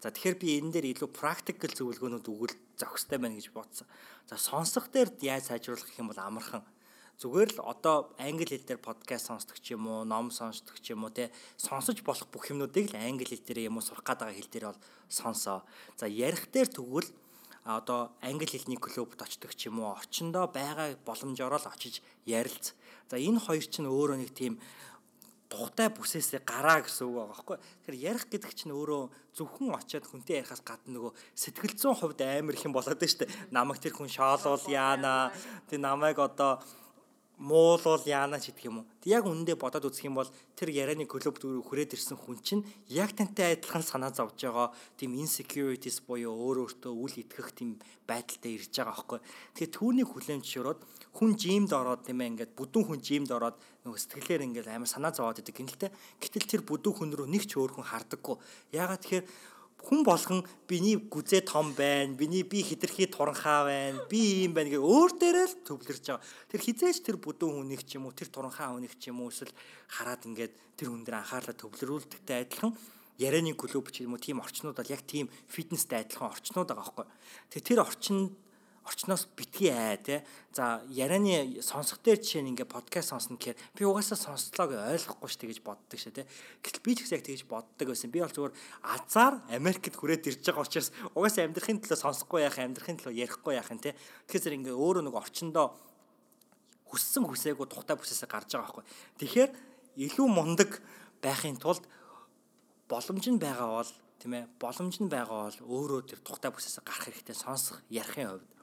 За тэгэхээр би энэ дээр илүү практикал зөвлөгөөнүүд өгвөл зохистой байна гэж бодсон. За сонсох дээр яаж сайжруулах гэх юм бол амархан зүгээр л одоо англи хэл дээр подкаст сонсдог ч юм уу, ном сонсдог ч юм уу те сонсож болох бүх юмнуудыг л англи хэл дээр юм уу сурах гэдэг хэл дээр бол сонсоо. За ярих дээр тэгвэл одоо англи хэлний клубт очдог ч юм уу, очиндоо байгаа боломжоор л очиж ярилц. За энэ хоёр чинь өөрөө нэг тийм тухтай бүсээсээ гараа гэсэн үг байгаа байхгүй. Тэгэхээр ярих гэдэг чинь өөрөө зөвхөн очиод хүнтэй ярихаас гадна нөгөө сэтгэл зүйн хувьд амар их юм болоод байна шүү дээ. Намайг тэр хүн шоолол яана. Тэг намайг одоо муулвал яана ч гэдэг юм уу. Тэг яг үнэндээ бодоод үзэх юм бол тэр ярианы клуб хүрээд ирсэн хүн чинь яг тантай адилхан санаа зовж байгаа тийм insecurities буюу өөр өөртөө үл итгэх тийм байдалтай ирж байгаа байхгүй. Тэгэхээр түүнийг хүлээн зөвшөөрөөд хүн жимд ороод тийм ээ ингээд бүдүүн хүн жимд ороод нөгөө сэтгэлээр ингээд амар санаа зовоод идэг гинэлтэй. Гэтэл тэр бүдүүн хүн рүү нэг ч өөр хүн хардаггүй. Ягаад тэгэхээр хүн болгон биний гүзээ том байна, биний би хитрхи туранхаа байна, би юм байна гэх өөр дээрээ л төвлөрж байгаа. Тэр хизээч тэр бүдүүн хүнийг ч юм уу, тэр туранхаа хүнийг ч юм уу эсвэл хараад ингээд тэр хүн дээр анхаарлаа төвлөрүүлдэгтэй адилхан ярианы клуб ч юм уу тийм орчнууд бол яг тийм фитнестэй адилхан орчнууд байгаа байхгүй. Тэгээ тэр орчинд орчноос битгий аа те. За ярианы сонсох дээр жишээ нь ингээ подкаст сонсно гэхээр би угаасаа сонслоо гэж ойлгохгүй шүү гэж боддог шээ те. Гэтэл би ч гэсэн яг тэгэж боддог байсан. Би бол зүгээр азар Америкт хүрээд ирж байгаа учраас угаасаа амьдрахын төлөө сонсохгүй яах, амьдрахын төлөө ярихгүй яах юм те. Тэгэхээр ингээ өөрөө нэг орчиндоо хүссэн хүсээгүй тухтай бүсээсээ гарч байгаа байхгүй. Тэгэхээр илүү мундаг байхын тулд боломж нь байгаа бол тийм ээ боломж нь байгаа бол өөрөө тэр тухтай бүсээс гарах хэрэгтэй сонсох ярихын хувьд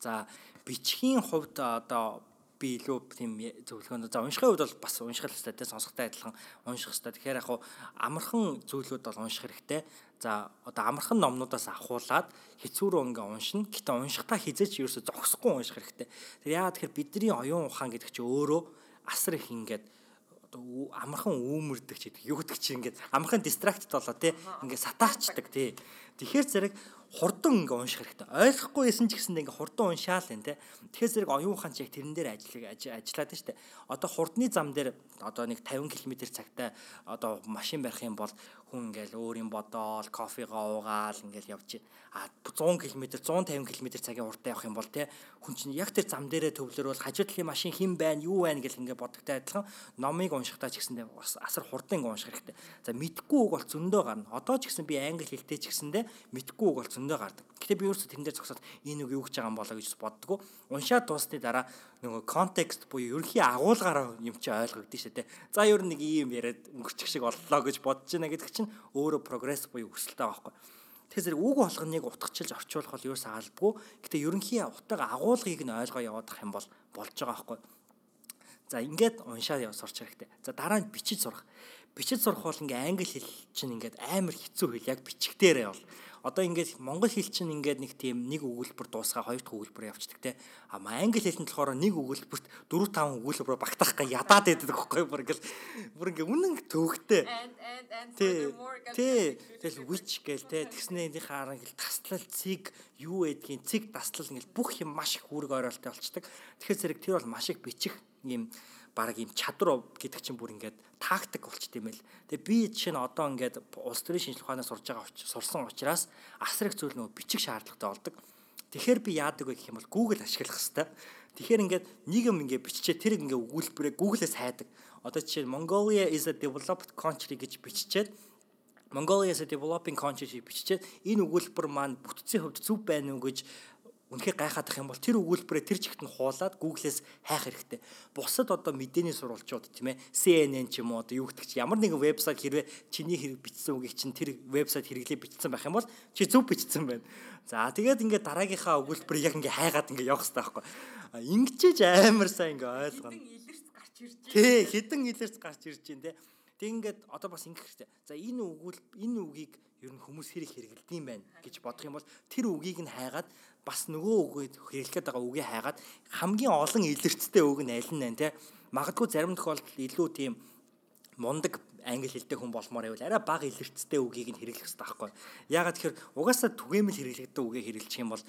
За бичгийн хувьд одоо би илүү тийм зөвлөгөөнд за уншихын хувьд бол бас унших хэрэгтэй те сонсохтой адилхан унших хэрэгтэй. Тэгэхээр яг амархан зүйлүүд бол унших хэрэгтэй. За одоо амархан номнуудаас ахуулаад хэцүү рүү ингээ уншина. Гэтэ уншихтаа хизээч ерөөсө зогсохгүй унших хэрэгтэй. Тэр яагаад тэгэхээр бидний оюун ухаан гэдэг чинь өөрөө асар их ингээд одоо амархан үүмэрдэг ч гэдэг юу гэдэг чи ингээд амархан дистрактд болоо тий ингээд сатаачдаг тий тэгэхээр зэрэг хурдан ингээ унших хэрэгтэй. Ойлгохгүй байсан ч гэсэндээ ингээ хурдан уншаал энэ те. Тэгэхээр зэрэг оюун ухаан ч яг тэрэн дээр ажил ажиллаад штэ. Одоо хурдны зам дээр одоо нэг 50 км цагтаа одоо машин барих юм бол хүн ингээл өөрийн бодоол, кофегоо уугаал ингээл явж а 100 км 150 км цагийн уртаа явах юм бол те хүн чинь яг тэр зам дээрээ төвлөрөөл хажуу талын машин хэн байна, юу байна гэл ингээ бодогтой адилхан номыг уншихтаа ч гэсэндээ бас асар хурдан ингээ унших хэрэгтэй. За мэдхгүй үг бол зөндөө гарна. Одоо ч гэсэн би англи хэлтэй ч гэсэндээ мэдхгүй үг бол зөндөө гардаг. Гэтэ би өөрөөсөө тэрэн дээр зогсоод энэ үг юу гэж байгаа юм болоо гэж боддгоо. Уншаад дуусны дараа нөгөө контекст буюу ерөнхий агуулгаараа юм чи ойлгогдсон шүү дээ. За ер нь нэг ийм яриад өнгөрчих шиг боллоо гэж бодож байна гэдэг чинь өөрөө прогресс буюу өсөлттэй байхгүй. Тэгэхээр зэрэг үг болгоныг утгачилж орчуулах бол ерөөсөө албагүй. Гэтэ ерөнхий утга агуулгыг нь ойлгоо явуудах юм бол болж байгаа байхгүй. За ингээд уншаад яв сурч хэрэгтэй. За дараа нь бичиж сурах. Бичиж сурах бол ингээ англи хэл чинь ингээд амар хэцүү хэл яг бичгтэрээ бол одоо ингээд монгол хэл чинь ингээд нэг тийм нэг өгүүлбэр дуусгаа хоёр дахь өгүүлбэр явцдаг те. А англи хэлэнд болохоор нэг өгүүлбэрт 4 5 өгүүлбэр багтаах га ядаад байдаг байхгүй бүр ингээд бүр ингээд үнэн төвөгтэй. Тий тэгэл which гээл те тэгснээ хараа ингээд таслал цэг юу байдгийг цэг таслал ингээд бүх юм маш их үүрэг оролттой болчдаг. Тэгэхээр зэрэг тэр бол маш их бичих юм баг ийм чадвар гэдэг чинь бүр ингээд тактик болчт юм байл. Тэгээ би жишээ нь одоо ингээд улс төрийн шинжилгээ ухаанаас сурж байгаа сурсан учраас асар их зүйл нөгөө бичих шаардлагатай болдог. Тэгэхээр би яадаг вэ гэх юм бол Google ашиглах хэрэгтэй. Тэгэхээр ингээд нэг юм ингээд биччихээ тэр ингээд өгүүлбэрээ Google-ээс хайдаг. Одоо жишээ нь Mongolia is a developed country гэж биччихээд Mongolia is a developing country гэж биччихээд энэ өгүүлбэр маань бүтцийн хувьд зөв байна уу гэж үнэхээр гайхаадах юм бол тэр өгүүлбэрээ тэр чигт нь хуулаад Google-с хайх хэрэгтэй. Бусад одоо мэдээний сурвалжууд тийм ээ CNN ч юм уу одоо юу гэдэг чи ямар нэгэн вебсайт хэрвээ чиний хэрэг бичсэн үгийг чинь тэр вебсайт хэрэглээ бичсэн байх юм бол чи зөв бичсэн байна. За тэгээд ингээд дараагийнхаа өгүүлбэрийг яг ингээд хайгаад ингээд явах хэрэгтэй байхгүй. Ингэжээж амар сайн ингээд ойлгоно. Тий, хідэн илэрч гарч ирж байна те. Тэг ингээд одоо бас ингэх хэрэгтэй. За энэ үгүүл энэ үгийг ер нь хүмүүс хэрэг хэрэгэлдэм байх гэж бодох юм бол тэр үгийг нь хайгаад бас нөгөө үгийг хэрэглэхэд байгаа үгийг хайгаад хамгийн олон илэрцтэй үг нь аль нь вэ те магадгүй зарим тохиолдолд илүү тийм мундаг англи хэлтэй хүн болмоор байвал арай бага илэрцтэй үгийг нь хэрэглэх хэрэгтэй байхгүй. Ягаад тэгэхээр угаасаа түгээмэл хэрэглэгдэх үгээ хэрэглэх юм бол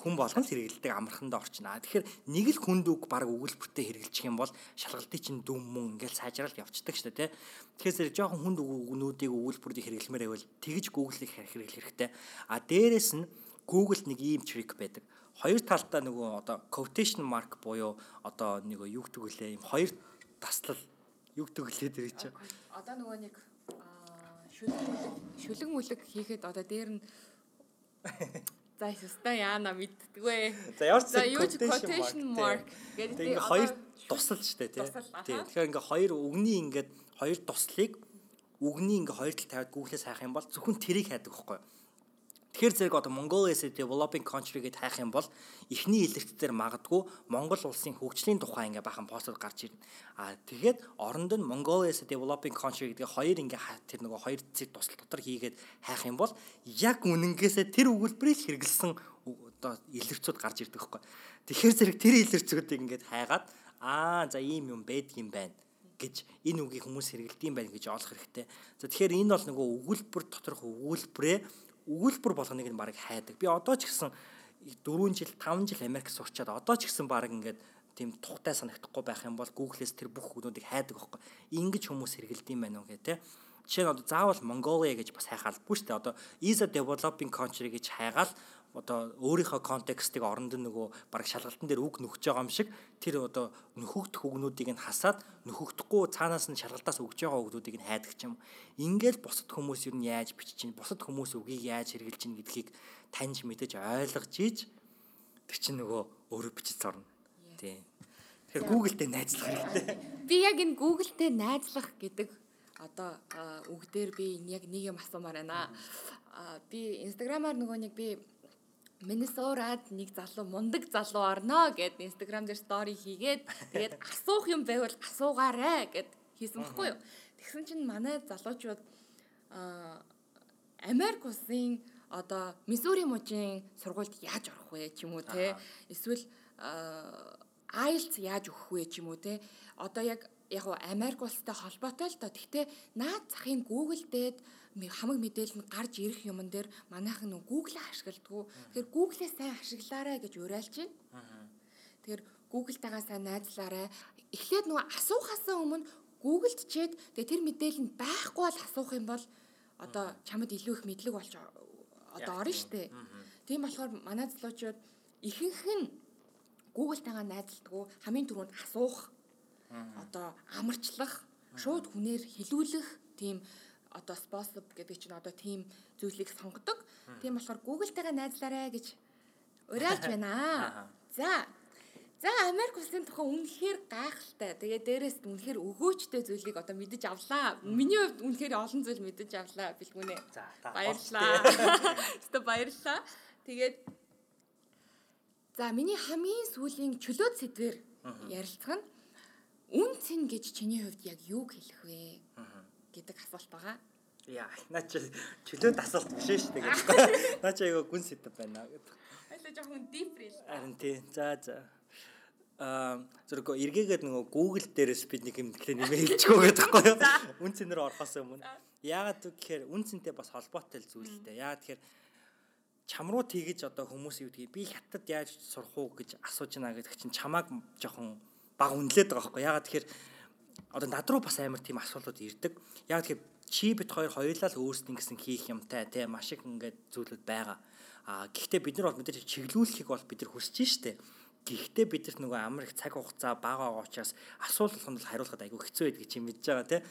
хүн болгон л хэрэглэдэг амархандаа орчно. Тэгэхээр нэг л хүнд үг баг өгүүлбэртэй хэрэглэх юм бол шалгалтын чинь дүм мөн ингээл сайжралт явцдаг шүү дээ тий. Тэгэхээр зэрэг жоохон хүнд үгнүүдийг өгүүлбэрийг хэрэглэмээр байвал тэгж Google-ийг хэрэглэх хэрэгтэй. А дээрэс нь Google нэг ийм трик байдаг. Хоёр талдаа нөгөө одоо quotation mark буюу одоо нэг юу гэдэг вүлээ юм хоёр таслал гэдэг вүлээ тэр чинь. Одоо нөгөө нэг шүлэг шүлэг мүлэг хийхэд одоо дээр нь За өстой яана мэддгвэ. За ямар ч quotation mark гэдэг ингээ хоёр тусал штэ тий. Тэгэхээр ингээ хоёр үгний ингээд хоёр туслыг үгний ингээ хоёр тал тавиад Google-ээс хайх юм бол зөвхөн тэрийг хайдаг байхгүй юу? Тэгэхээр зэрэг одоо Mongolia as a developing country гэд хайх юм бол эхний илэрт дээр магадгүй Монгол улсын хөгжлийн тухай ингээ бахан постод гарч ирнэ. Аа тэгээд оронд нь Mongolia as a developing country гэдэг хоёр ингээ тэр нөгөө хоёр цэг тусал дотор хийгээд хайх юм бол яг үнэнгээсээ тэр өгүүлбэрийг хэрэгэлсэн одоо илэрцүүд гарч ирдэг байхгүй. Тэгэхээр зэрэг тэр илэрцүүдийг ингээд хайгаад аа за ийм юм байдгийм байна гэж энэ үгийг хүмүүс хэрэгэлдэм байх гэж олох хэрэгтэй. За тэгэхээр энэ бол нөгөө өгүүлбэр доторх өгүүлбэрээ өгүүлбэр болгоныг нь баг хайдаг. Би одоо ч гэсэн 4 жил 5 жил Америк сурчаад одоо ч гэсэн баг ингээд тийм тухтай санагдахгүй байх юм бол Google-с тэр бүх хүмүүсийг хайдаг байхгүй. Ингиж хүмүүс хэрэгэлдэм байх уу гэх тээ. Жишээ нь одоо заавал Mongolia гэж бас хайхаал бүш тэ одоо is a developing country гэж хайгаал одоо өөрийнхөө контекстыг оронд нь нөгөө баг шалгалтын дээр үг нөхөж байгаа юм шиг тэр одоо нөхөгдөх үгнүүдийг нь хасаад нөхөгдөхгүй цаанаас нь шалгалтаас өгж байгаа үгнүүдийг нь хайдаг юм. Ингээл бусад хүмүүс юу нь яаж бичиж чинь бусад хүмүүс үгийг яаж хэрэгжилж чинь гэдгийг таньж мэдэж ойлгож ийж тэр чинь нөгөө өөрөө бичиж зорно. Тийм. Тэгэхээр Google-тэй найзлах хэрэгтэй. [laughs] Би яг энэ Google-тэй найзлах гэдэг одоо үг дээр би яг нэг юм асуумаар байна. Би Instagram-аар нөгөө нэг би Миннесорад нэг залуу мундаг залуу орно гэд инстаграм дээр стори хийгээд тэгээд [laughs] асуух юм байвал асуугаарэ гэд хийсэн баггүй юу. Тэгсэн чинь манай залуучууд а Америк улсын одоо Миссури мужийн сургуульд яаж орох вэ ч юм уу те? Эсвэл IELTS яаж өгөх вэ ч юм уу те? Одоо яг яг уу Америк улстай холбоотой л доо. Гэхдээ наад захын Google дээд хамаг мэдээлэл нь гарч ирэх юмн дээр манайхан нэг Google ашигладаг. Тэгэхээр Google-ээ сайн ашиглаарай гэж уриалж байна. Тэгэхээр Google-тайгаа сайн найзлаарай. Эхлээд нөгөө асуухаасаа өмнө Google-д чээд тэгээ тэр мэдээлэл нь байхгүй бол асуух юм бол одоо чамд илүү их мэдлэг болж одоо орно штэ. Тийм болохоор манай залуучууд ихэнх нь Google-тайгаа найзалдаг хамгийн түрүүнд асуух одоо амарчлах шууд хүнээр хилүүлэх тийм одоо способ гэдэг чинь одоо тийм зүйлийг сонгодог. Тийм болохоор Google-тайгаа найзлаарай гэж уриалж байна. За. За Америк улсын тухай үнэхээр гайхалтай. Тэгээ дээрэс нь үнэхээр өгөөчтэй зүйлийг одоо мэдэж авлаа. Миний хувьд үнэхээр олон зүйл мэдэж авлаа бэлгүнэ. За баярлалаа. Өстө баярлалаа. Тэгээд за миний хамгийн сүүлийн чөлөөт сэдвэр ярилцах нь үн цэн гэж чиний хувьд яг юу хэлэх вэ гэдэг асуулт байгаа. Яа, наа чи чөлөөт асуулт биш шүү дээ. [laughs] Наа чи айгаа гүн сэдв байна гэдэг. Ойлоо жоохон диприл. Харин тий. За за. Аа зэрэг эргээгээд нөгөө Google дээрээс бид нэг юм тэгэхээр нэмээ хэлчихөө гэдэг байхгүй юу? Үн цэнээр орохоос өмнө. Яагаад гэхээр үн цэнтэй бас холбоотой зүйл л дээ. Яагаад тэгэхээр чамруу тэгэж одоо хүмүүс юу гэдгийг би хятад яаж сурах уу гэж асууж байна гэдэг чинь чамааг жоохон баг үнэлээд байгаа байхгүй. Ягаад тэгэхээр одоо над руу бас амар тийм асуултууд ирдэг. Ягаад тэгэхээр чи бит хоёр хоёулаа л өөрсдийн гэсэн хийх юмтай тий маш их ингээд зүйлүүд байгаа. А гэхдээ бид нар бол мэдээж чиглүүлэхийг бол бид нар хүсэж штэ. Гэхдээ бид нар нөгөө амар их цаг хугацаа бага байгаа учраас асуулт болгонд хариулахад айгүй хэцүү байдаг чи мэдж байгаа тий.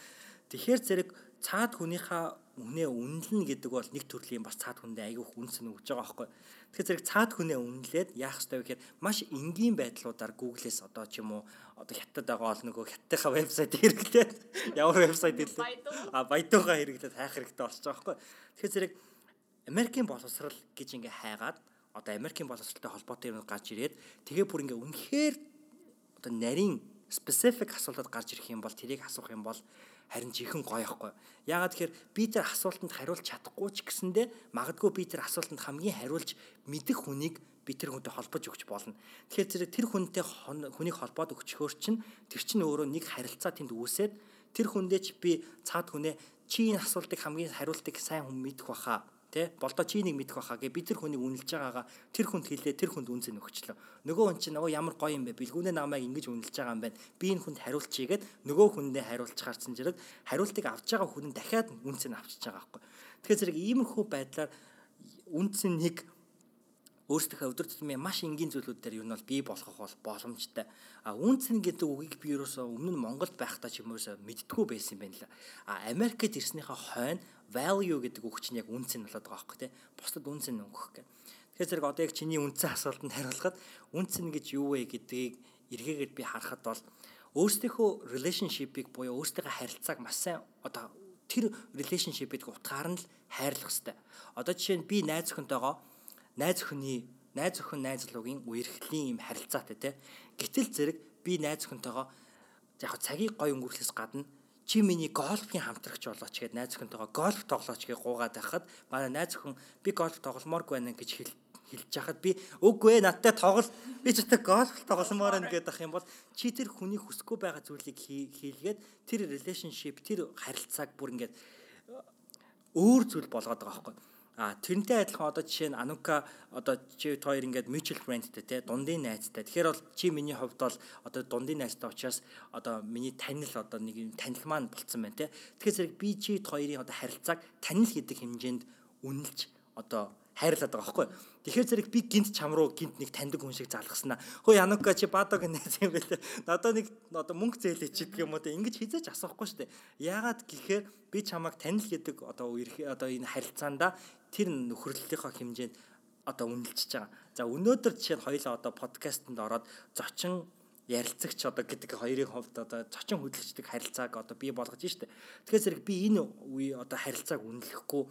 Тэгэхээр зэрэг цаад хүнийхээ үнэ үнэлнэ гэдэг бол нэг төрлийн бас цаад хүндээ айгүй хүнс нь өгж байгаа байхгүй. Тэгэхээр зэрэг цаад хүнээ үнэлээд яах ёстой вэ гэхээр маш энгийн байдлуудаар Google-с одоо ч юм уу одоо хятад байгаа ол нөгөө хятадынхаа вебсайт хэрэглээд ямар вебсайт хэлээ а баядуугаа хэрэглээд хайх хэрэгтэй болчих жоох байхгүй. Тэгэхээр зэрэг Америкийн боловсрал гэж ингээ хайгаад одоо Америкийн боловсралтай холбоотой юм гарч ирээд тэгээ бүр ингээ үнэхээр одоо нарийн specific асуултад гарч ирэх юм бол тэрийг асуух юм бол харин жихэн гоё ихгүй. Яагаад тэгэхээр би тэр асуултанд хариулж чадахгүй ч гэсэндэ магадгүй би тэр асуултанд хамгийн хариулж мэдэх хүнийг би тэр хүнтэй холбож өгч болно. Тэгэхээр зэрэг тэр хүнтэй хүнийг холбоод өгчхөөр чинь тэр чинь өөрөө нэг харилцаа тэнд үүсээд тэр хүндээ ч би цаад хүнээ чи энэ асуултыг хамгийн хариултыг сайн хүн мэдэх баха Тэ болдоо чи нэг мэдэх байхаа гэ бид тэр хүнийг үнэлж байгаагаа тэр хүнд хэлээ тэр хүнд үнцэн өгчлөө. Нөгөө хүн чинь нөгөө ямар гоё юм бэ? Бэлгүүнээ намайг ингэж үнэлж байгаа юм байна. Би энэ хүнд хариулчихъя гэд нөгөө хүндээ хариулчихаарсан зэрэг хариултыг авч байгаа хүн нь дахиад үнцэн авчиж байгаа байхгүй. Тэгэхээр зэрэг иймэрхүү байдлаар үнцэн нэг өөрсдийнхөө өдөр тутмын маш энгийн зүйлүүд дээр юу нь бол бий болгох бол боломжтой. А үнцэн гэдэг үгийг би ерөөсөө өмнө нь Монголд байхдаа ч юм уусаа мэдтгүү байсан юм байна л. А Америкт ирснийхаа хойно value гэдэг үг чинь яг үнцэн болоод байгаа байхгүй тий. Бусдад үнцэн өгөх гэх. Тэгэхээр зэрэг одоо яг чиний үнцэн асуултанд хариулахад үнцэн гэж юу вэ гэдгийг эргээгээд би харахад бол өөрсдийнхөө relationship-ийг буюу өөрсдийнхөө харилцааг маш сайн одоо тэр relationship-ийг утгаар нь л хайрлах хэрэгтэй. Одоо жишээ нь би найз өхөнтэйгоо найз өхөний найз өхөн найзлуугийн үерхлийн юм харилцаатай те. Гэтэл зэрэг би найз өхөнтэйгоо яг цагийг гой өнгөрөхөөс гадна чи миний гольфын хамтрагч болооч гэд найз өхөнтэйгоо гольф тоглооч гэж гуугаад байхад манай найз өхөн би гольф тогломооргүй байна гэж хэл хэлж яхад би үгүй ээ надтай тоглол би одоо гольф тогломоор байна гэдэг ах юм бол чи тэр хүний хүсэхгүй байгаа зүйлийг хийлгээд тэр relationship тэр харилцааг бүр ингээд өөр зүйл болгоод байгаа байхгүй А тэрнтэй адилхан одоо жишээ нь Анука одоо чи хоёр ингээд mutual friendтэй те дундын найзтай. Тэгэхээр бол чи миний хувьд бол одоо дундын найзтай учраас одоо миний танил одоо нэг юм танил маань болцсон байна те. Тэгэхээр зэрэг би чи хоёрын одоо харилцааг танил гэдэг хэмжээнд үнэлж одоо хайрлаад байгаа байхгүй. Тэгэхээр зэрэг би гинт чам руу гинт нэг таньдаг хүн шиг залгаснаа. Хөө Янука чи бадаг найз юм байлаа. Надад нэг одоо мөнгө зээлээ чи гэх юм уу те ингэж хизээч асуухгүй шүү дээ. Яагаад гэхээр би чамайг танил гэдэг одоо одоо энэ харилцаанда тэр нөхөрлөлийнхөө хэмжээнд одоо үнэлчихэж байгаа. За өнөөдөр жишээ нь хоёлаа одоо подкастэнд ороод зочин ярилцагч одоо гэдэг хоёрын хувьд одоо зочин хөдөлгчдөг харилцааг одоо бий болгож штэ. Тэгэхээр зэрэг би энэ үе одоо харилцааг үнэлэхгүй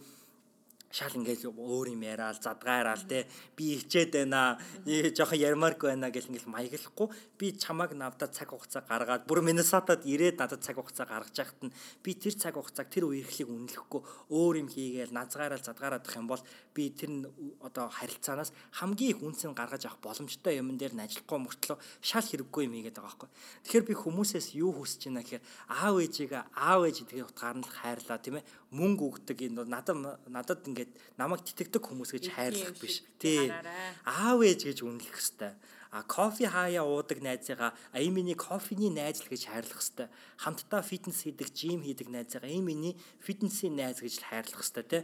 шал ингээл өөр юм яриад задгаараал те. Би хичээд байна. Жоохон ярмааргүй байна гэл ингээл маяглахгүй. Би чамааг навдаа цаг хугацаа гаргаад бүр Миннесотад ирээд надад цаг хугацаа гаргаж яхад нь би тэр цаг хугацааг тэр үерхлийг үнэлэхгүй өөр юм хийгээл назгаараал задгаараадах юм бол би тэр одоо харилцаанаас хамгийн их үнцэн гаргаж авах боломжтой юм дээр нь ажиллахгүй мөртлөө шал хэрэггүй юм ийгээд байгаа байхгүй. Тэгэхээр би хүмүүсээс юу хүсэж байна гэхээр аав ээжигээ аав ээж гэдгийг утгаар нь хайрлаа тийм ээ мөнгө өгдөг энэ надад надад ингээд намайг титгэдэг хүмүүс гэж хайрлах биш. Тий. Аав ээж гэж үнэлэх хэвээр. А кофе хаяа уудаг найзыгаа ая миний кофений найз л гэж хайрлах хэвээр. Хамтдаа фитнес хийдэг, жим хийдэг найзыгаа ая миний фитнесийн найз гэж л хайрлах хэвээр тий.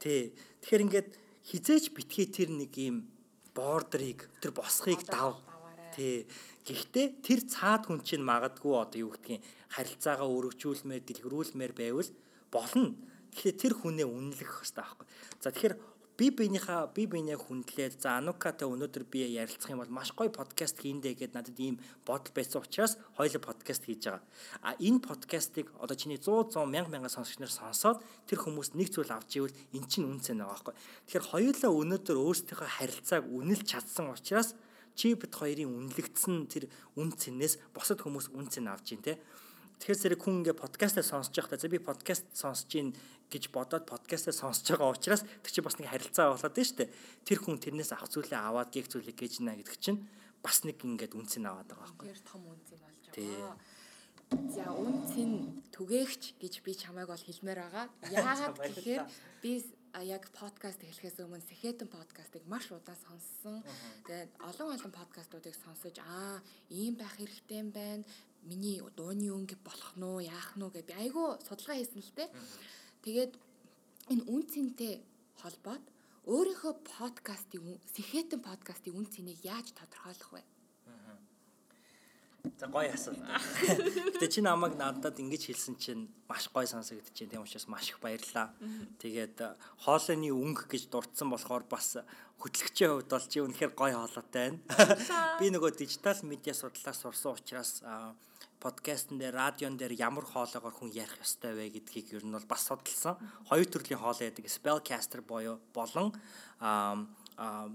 Тий. Тэгэхээр ингээд хизээч битгий тэр нэг юм бордрыг тэр босхийг дав. Тий. Гэхдээ тэр цаад хүн чинь магадгүй одоо юу гэдгийг харилцаагаа өргөжүүлмээр дэлгэрүүлмээр байвал болно. Тэгэхээр тэр хүнээ үнэлэх хэрэгтэй байхгүй. За тэгэхээр би биенийхээ би биенээ хүндлээд за Анукатай өнөөдөр би ярилцах юм бол маш гоё подкаст хийндэ гэдээ надад ийм бодол байсан учраас хоёул подкаст хийж байгаа. А энэ подкастыг одоо чиний 100 100 мянга мянга сонсогч нар сонсоод тэр хүмүүс нэг зүйл авч ивэл эн чинь үнцэн байгаа байхгүй. Тэгэхээр хоёулаа өнөөдөр өөрсдийнхөө харилцааг үнэлж чадсан учраас чи бит хоёрын үнэлэгдсэн тэр үн цэнээс босод хүмүүс үн цэн авч ийн те. Тэгэхээр зэрэг хүн ингээ подкастаа сонсож байхдаа за би подкаст сонсож гин гэж бодоод подкастаа сонсож байгаа учраас тэр чинь бас нэг харилцаа болоод байна шүү дээ. Тэр хүн тэрнээс авах зүйлээ аваад гих зүйлийг гэж нэ гэдэг чинь бас нэг ингээд үнцэн аваад байгаа байхгүй. Тэр том үнцэн болж байгаа. За үнцэн түгээгч гэж би чамайг бол хэлмээр байгаа. Яагаад гэхээр би яг подкаст эхлэхээс өмнө Сэхэтэн подкастыг маш удаан сонссон. Тэгээд олон олон подкастуудыг сонсож аа ийм байх хэрэгтэй юм байна миний дууны өнгө болох нь уу яах нь уу гэж би айгүй судалгаа хийсэн л дээ. Тэгээд энэ үн цэнтэй холбоод өөрийнхөө подкастын сэхэтэн подкастын үн цэнийг яаж тодорхойлох вэ? За гоё асуулт. Гэтэ чи намайг надад ингэж хэлсэн чинь маш гоё сонсогдож байна. Тийм учраас маш их баярлалаа. Тэгээд хоолойны өнгө гэж дурдсан болохоор бас хөтлөгчийн хувьд бол чи үнэхээр гоё хоолойтой байна. Би нөгөө дижитал медиа судлаас сурсан учраас подкастн дээр радион дээр ямар хоолоогоор хүн ярих ёстой вэ гэдгийг ер нь бол бас судалсан. Хоёр төрлийн хоолой байдаг. Spellcaster боёо болон аа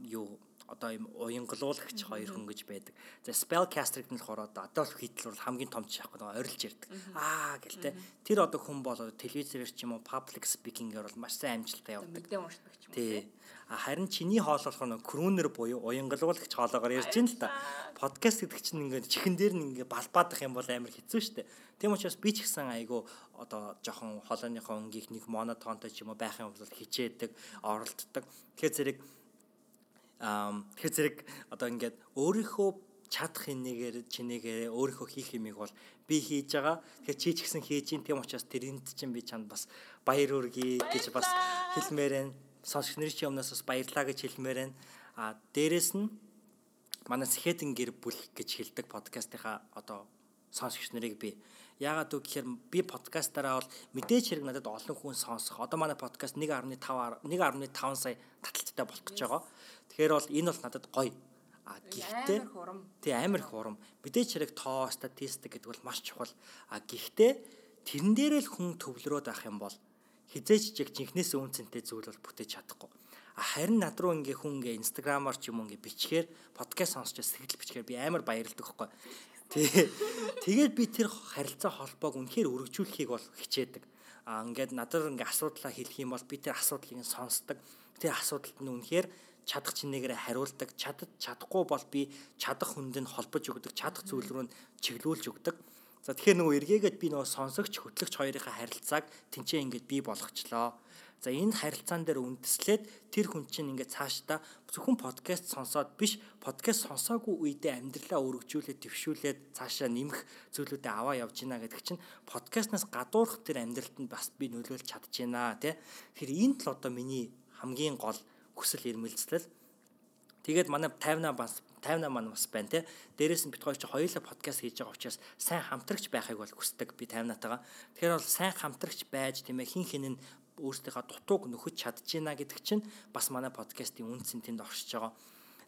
юу одоо юм уянгалуулагч хоёр хүн гэж байдаг. За spellcaster гэдэг нь болохоор одоо Adolf Hitler бол хамгийн том жишээ байхгүй орилж ярьдаг. Аа гэлтэй. Тэр одоо хүн бол телевизээр ч юм уу public speaking-ээр бол маш сайн амжилттай явдаг. Мэдээ уншдаг ч юм уу. Тий. Харин чиний хоол болохоор крүүнер буюу уянгалуулагч хоолоогоор ярьж байна л да. Подкаст гэдэг чинь ингээд чихэн дээр нь ингээд балбаадах юм бол амар хэцүү шттэ. Тийм учраас би ч гэсэн айгу одоо жоохон хоолойныхоо өнгийг нэг монотонтой ч юм уу байх юм бол хичээдэг, оролддог. Тэгэхээр зэрэг тэгэхээр зэрэг одоо ингээд өөрийнхөө чадах хинэгээр чинээгээр өөрийнхөө хийх юмыг бол би хийж байгаа. Тэгэхээр чи ч гэсэн хийж ин тийм учраас тэрэнд чинь би чанд бас баяр үргэе гэж бас хэлмээр байна сонсогч нарын чинь өмнөөс бас баярлаа гэж хэлмээр байна. А дээрэс нь манай Сэхэтэн гэр бүл гэж хэлдэг подкастынхаа одоо сонсогч нарыг би яагаад үг гэхээр би подкастаараа бол мэдээж хэрэг надад олон хүн сонсох. Одоо манай подкаст 1.5 1.5 сая таталттай болох гэж байгаа. Тэгэхээр бол энэ бол надад гоё. А гэхдээ тий амар их урам. Мэдээж хэрэг тоо статистик гэдэг бол маш чухал. А гэхдээ тэрэн дээрээ л хүн төвлөрөөд авах юм бол хизээч чиг жинхнээс үнцэнтэй зүйл бол бүтээж чадахгүй. Харин над руу ингээ хүн ингээ инстаграмаар ч юм ингээ бичгээр подкаст сонсч сэтгэл бичгээр би амар баярлдаг байхгүй. Тий. Тэгээд би тэр харилцаа холбоог үнэхээр өргөжүүлэхийг бол хичээдэг. А ингээд надад ингээ асуудлаа хэлэх юм бол би тэр асуудлыг сонсдог. Тэр асуудалд нь үнэхээр чадах чинээгээр хариулдаг. Чадад чадахгүй бол би чадах хүнд нь холбож өгдөг. Чадах зүйл рүү нь чиглүүлж өгдөг. За тэгэхээр нөгөө эргээгээд би нөгөө сонсогч хөтлөгч хоёрын харилцааг тэнцээ ингээд бий болгочлоо. За энэ харилцаан дээр үндэслээд тэр хүн чинь ингээд цаашдаа зөвхөн подкаст сонсоод биш подкаст сонсоогүй үедээ амьдралаа өргөжүүлээд твшүүлээд цаашаа нэмэх зүйлүүдэд аваа явж гинэ гэдэг чинь подкастнаас гадуурх тэр амьдралд нь бас би нөлөөлж чадчихна тий. Тэгэхээр энд л одоо миний хамгийн гол хүсэл эрмэлзэл. Тэгээд манай 50 бас 58 маань бас байна те. Дээрээс нь бит хоёр чи хоёулаа подкаст хийж байгаа учраас сайн хамтрагч байхыг бол хүсдэг би 58-атайгаа. Тэгэхээр бол сайн хамтрагч байж тийм ээ хин хин нь өөрсдийнхөө дутууг нөхөж чадчихна гэдэг чинь бас манай подкастын үнцэн тэнд оршиж байгаа.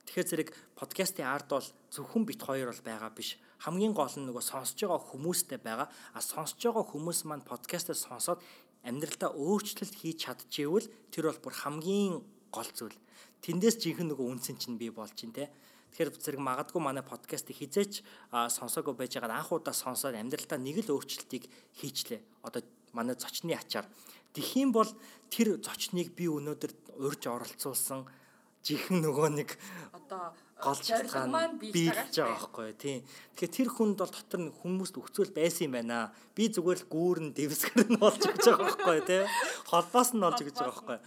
Тэгэхээр зэрэг подкастын ард бол зөвхөн бит хоёр бол байгаа биш. Хамгийн гол нь нөгөө сонсож байгаа хүмүүстэй байгаа. А сонсож байгаа хүмүүс маань подкастаа сонсоод амьдралдаа өөрчлөлт хийж чадчихвэл тэр бол бүр хамгийн гол зүйл. Тэндээс жинхэнэ нөгөө үнсэн чинь би болж чинь те. Тэгэхээр зэрэг магадгүй манай подкастыг хизээч сонсоогүй байж байгаа анх удаа сонсоод амьдралдаа нэг л өөрчлөлтийг хийчлээ. Одоо манай зочны ачаар. Тэхийн бол тэр зочныг би өнөөдөр урьж оролцуулсан жихэн нөгөө нэг одоо гол шалтгаан биелж байгаа байхгүй тийм. Тэгэхээр тэр хүнд бол дотор нь хүмүүст өгцөл байсан юм байна. Би зүгээр л гүүрэн дэвсгэр нь болж өгч байгаа байхгүй тийм. Холбоос нь болж өгч байгаа байхгүй.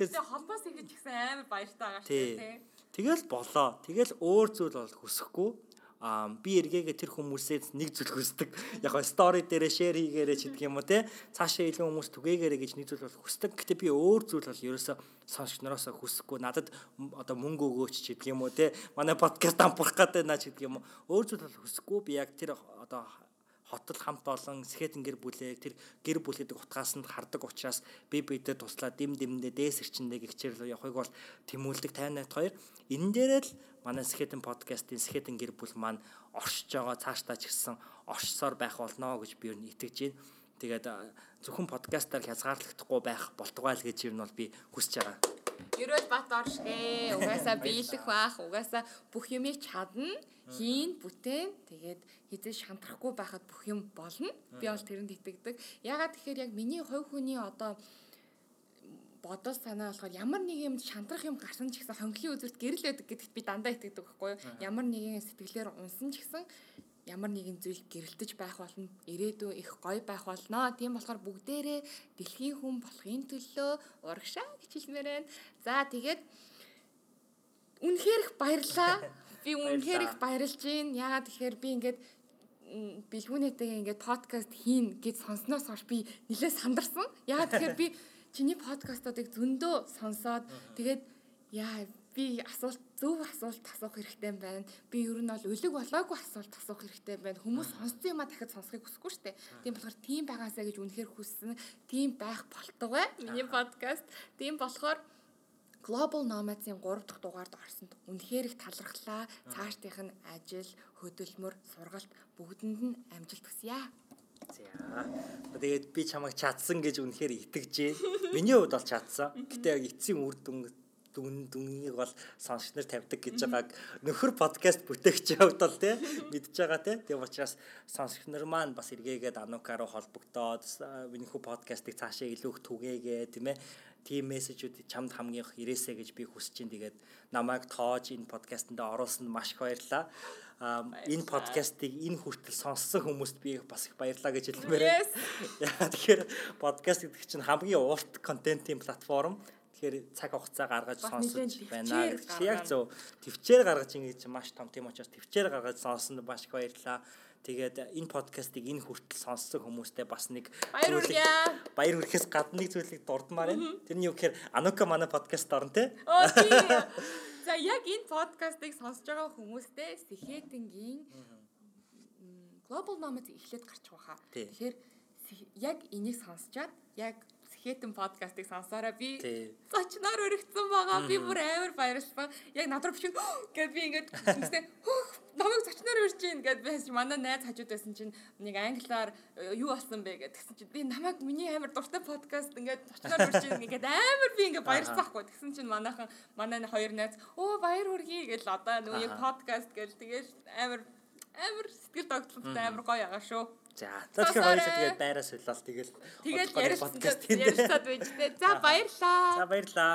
Тэгэхээр холбоос ингэж ихсэн амар баяртай байгаа шүү дээ. Тэгэл болоо. Тэгэл өөр зүйл бол хүсэхгүй а би эргээгээ тэр хүмүүсээс нэг зүйл хүсдэг. Яг нь стори дээрээ шеэр хийгээрэй ч гэдэг юм уу те. Цаашаа илүү хүмүүс түгээгээрэй гэж нэг зүйл бол хүсдэг. Гэтэ би өөр зүйл бол ерөөсө нараасаа хүсэхгүй. Надад одоо мөнгө өгөөч ч гэдэг юм уу те. Манай подкаст ампрах гэдэг наа ч гэдэг юм уу. Өөр зүйл бол хүсэхгүй. Би яг тэр одоо хотод хамт олон сэхэтэн гэр бүлээ тэр гэр бүл гэдэг утгаас нь хардаг учраас би бидэд туслаа дэм дэмдээ дээс ирчэндээ гихчээл явахыг бол тэмүүлдэг 58 2 энэ дээрээ л манай сэхэтэн подкастын сэхэтэн гэр бүл маань оршиж байгаа цаашдаа ч гэсэн оршсоор байх болно гэж би юу итгэж байна. Тэгээд зөвхөн подкастаар хязгаарлагдахгүй байх болтугай л гэж юм бол би хүсэж байгаа. Ерөөл бат оршгэ. Угаасаа биелэх бах. Угаасаа бүх юмыг чадна хийн, бүтээн тэгээд хизээ шантрахгүй байхад бүх юм болно. Би бол тэрэнд итгэдэг. Ягаад тэгэхээр яг миний хувь хүний одоо бодол санаа болохоор ямар нэг юм шантрах юм гарсан ч гэсэн хонхлын үзүүрт гэрэл байдаг гэдэгт би дандаа итгэдэг байхгүй юу? Ямар нэгэн сэтгэлээр унсан ч гэсэн ямар нэгэн зүйл гэрэлтэж байх болно. Ирээдүйн их гоё байх болно. Тийм болохоор бүгдээрээ дэлхийн хүн болохын төлөө урагшаа гэж хэлмээр байна. За тэгээд үнэхээр их баярлаа. [laughs] Би үнэхээр их баярлж байна. Ягаад тэгэхээр би ингээд бэлгүүнээтэйгээ ингээд подкаст хийн гэж сонсноос хойш би нэлээд сандарсан. Ягаад тэгэхээр би [laughs] чиний подкастуудыг зөндөө сонсоод тэгээд яа би асуулт зөв асуулт асуух хэрэгтэй байна. Би ер нь бол өлег болоогүй асуулт асуух хэрэгтэй байна. Хүмүүс сонссон юм а дахиад сонсохыг хүсэхгүй шүү дээ. Тийм болохоор тийм байгаасаа гэж үнэхээр хүссэн. Тийм байх болтугай. Миний подкаст. Тийм болохоор Global Nomads-ийн 3 дахь дугаард орсонд үнэхээр их талархлаа. Цаашдынх нь ажил, хөдөлмөр, сургалт бүгдэнд нь амжилт хүсье. За. Тэгээд би чамайг чадсан гэж үнэхээр итгэж байна. Миний хувьд бол чадсан. Гэтэ яг эцсийн үр дүн дүн дүнгийг бол сонсч нар тавьдаг гэж байгааг нөхөр подкаст бүтээгчийн хувьд бол тий [laughs] мэдж байгаа тий тийм учраас сонсч нар маань бас эргээгээд анукаа руу холбогдоод минийхүү подкастыг цаашаа илүү их түгээгээ тийм ээ тийм мессежүүд чамд хамгийн их ирээсэ гэж би хүсэж чинь тэгээд намайг тоож энэ подкастэнд оруулсанд маш их баярлалаа. Энэ подкастыг энэ хүртэл сонссон хүмүүст би бас их баярлалаа гэж хэлмээр [laughs] байна. Тэгэхээр подкаст гэдэг чинь хамгийн урт контентын платформ. Тэгэхээр цаг хугацаа гаргаж сонсож байна. Яг зөв. Төвчээр гаргаж ингэж маш том тийм учраас төвчээр гаргаж сонсон маш их баярлалаа. Тэгээд энэ подкастыг энэ хүртэл сонссон хүмүүстээ бас нэг баяр хүргье. Баяр хүргэхээс гадна нэг зүйлийг дурдмаар байна. Тэрний юу гэхээр Анука манай подкаст орно те. Оо тийм. За яг энэ подкастыг сонсож байгаа хүмүүстээ Сэхэтэнгийн Global Nomads эхлээд гарч байгаа. Тэгэхээр яг энийг сонсчаад яг хэтэн подкастыг сонсоороо би зочноор өргөцсөн байгаа. Би бүр амар баярлсан. Яг над руу бичэн гэд би ингээд үстэй хөөх намайг зочноор өрж гин гэд байж манай найз хажууд байсан чинь нэг англиар э, юу болсон бэ? гэд тэгсэн чинь би намайг миний амар дуртай подкаст ингээд зочноор өрж гин ингээд амар би ингээд баярлсан байхгүй. Тэгсэн чинь манайхан манай хоёр найз оо баяр хүргэе гэж одоо нөгөө подкаст гэж тэгэл амар амар сэтгэл догтлолтой амар гоё байгаа шүү. За тэгэхээр хоёулаа тэгээд байраас солиол тэгэл ярьсан podcast ярьсад байж тээ. За баярлаа. За баярлаа.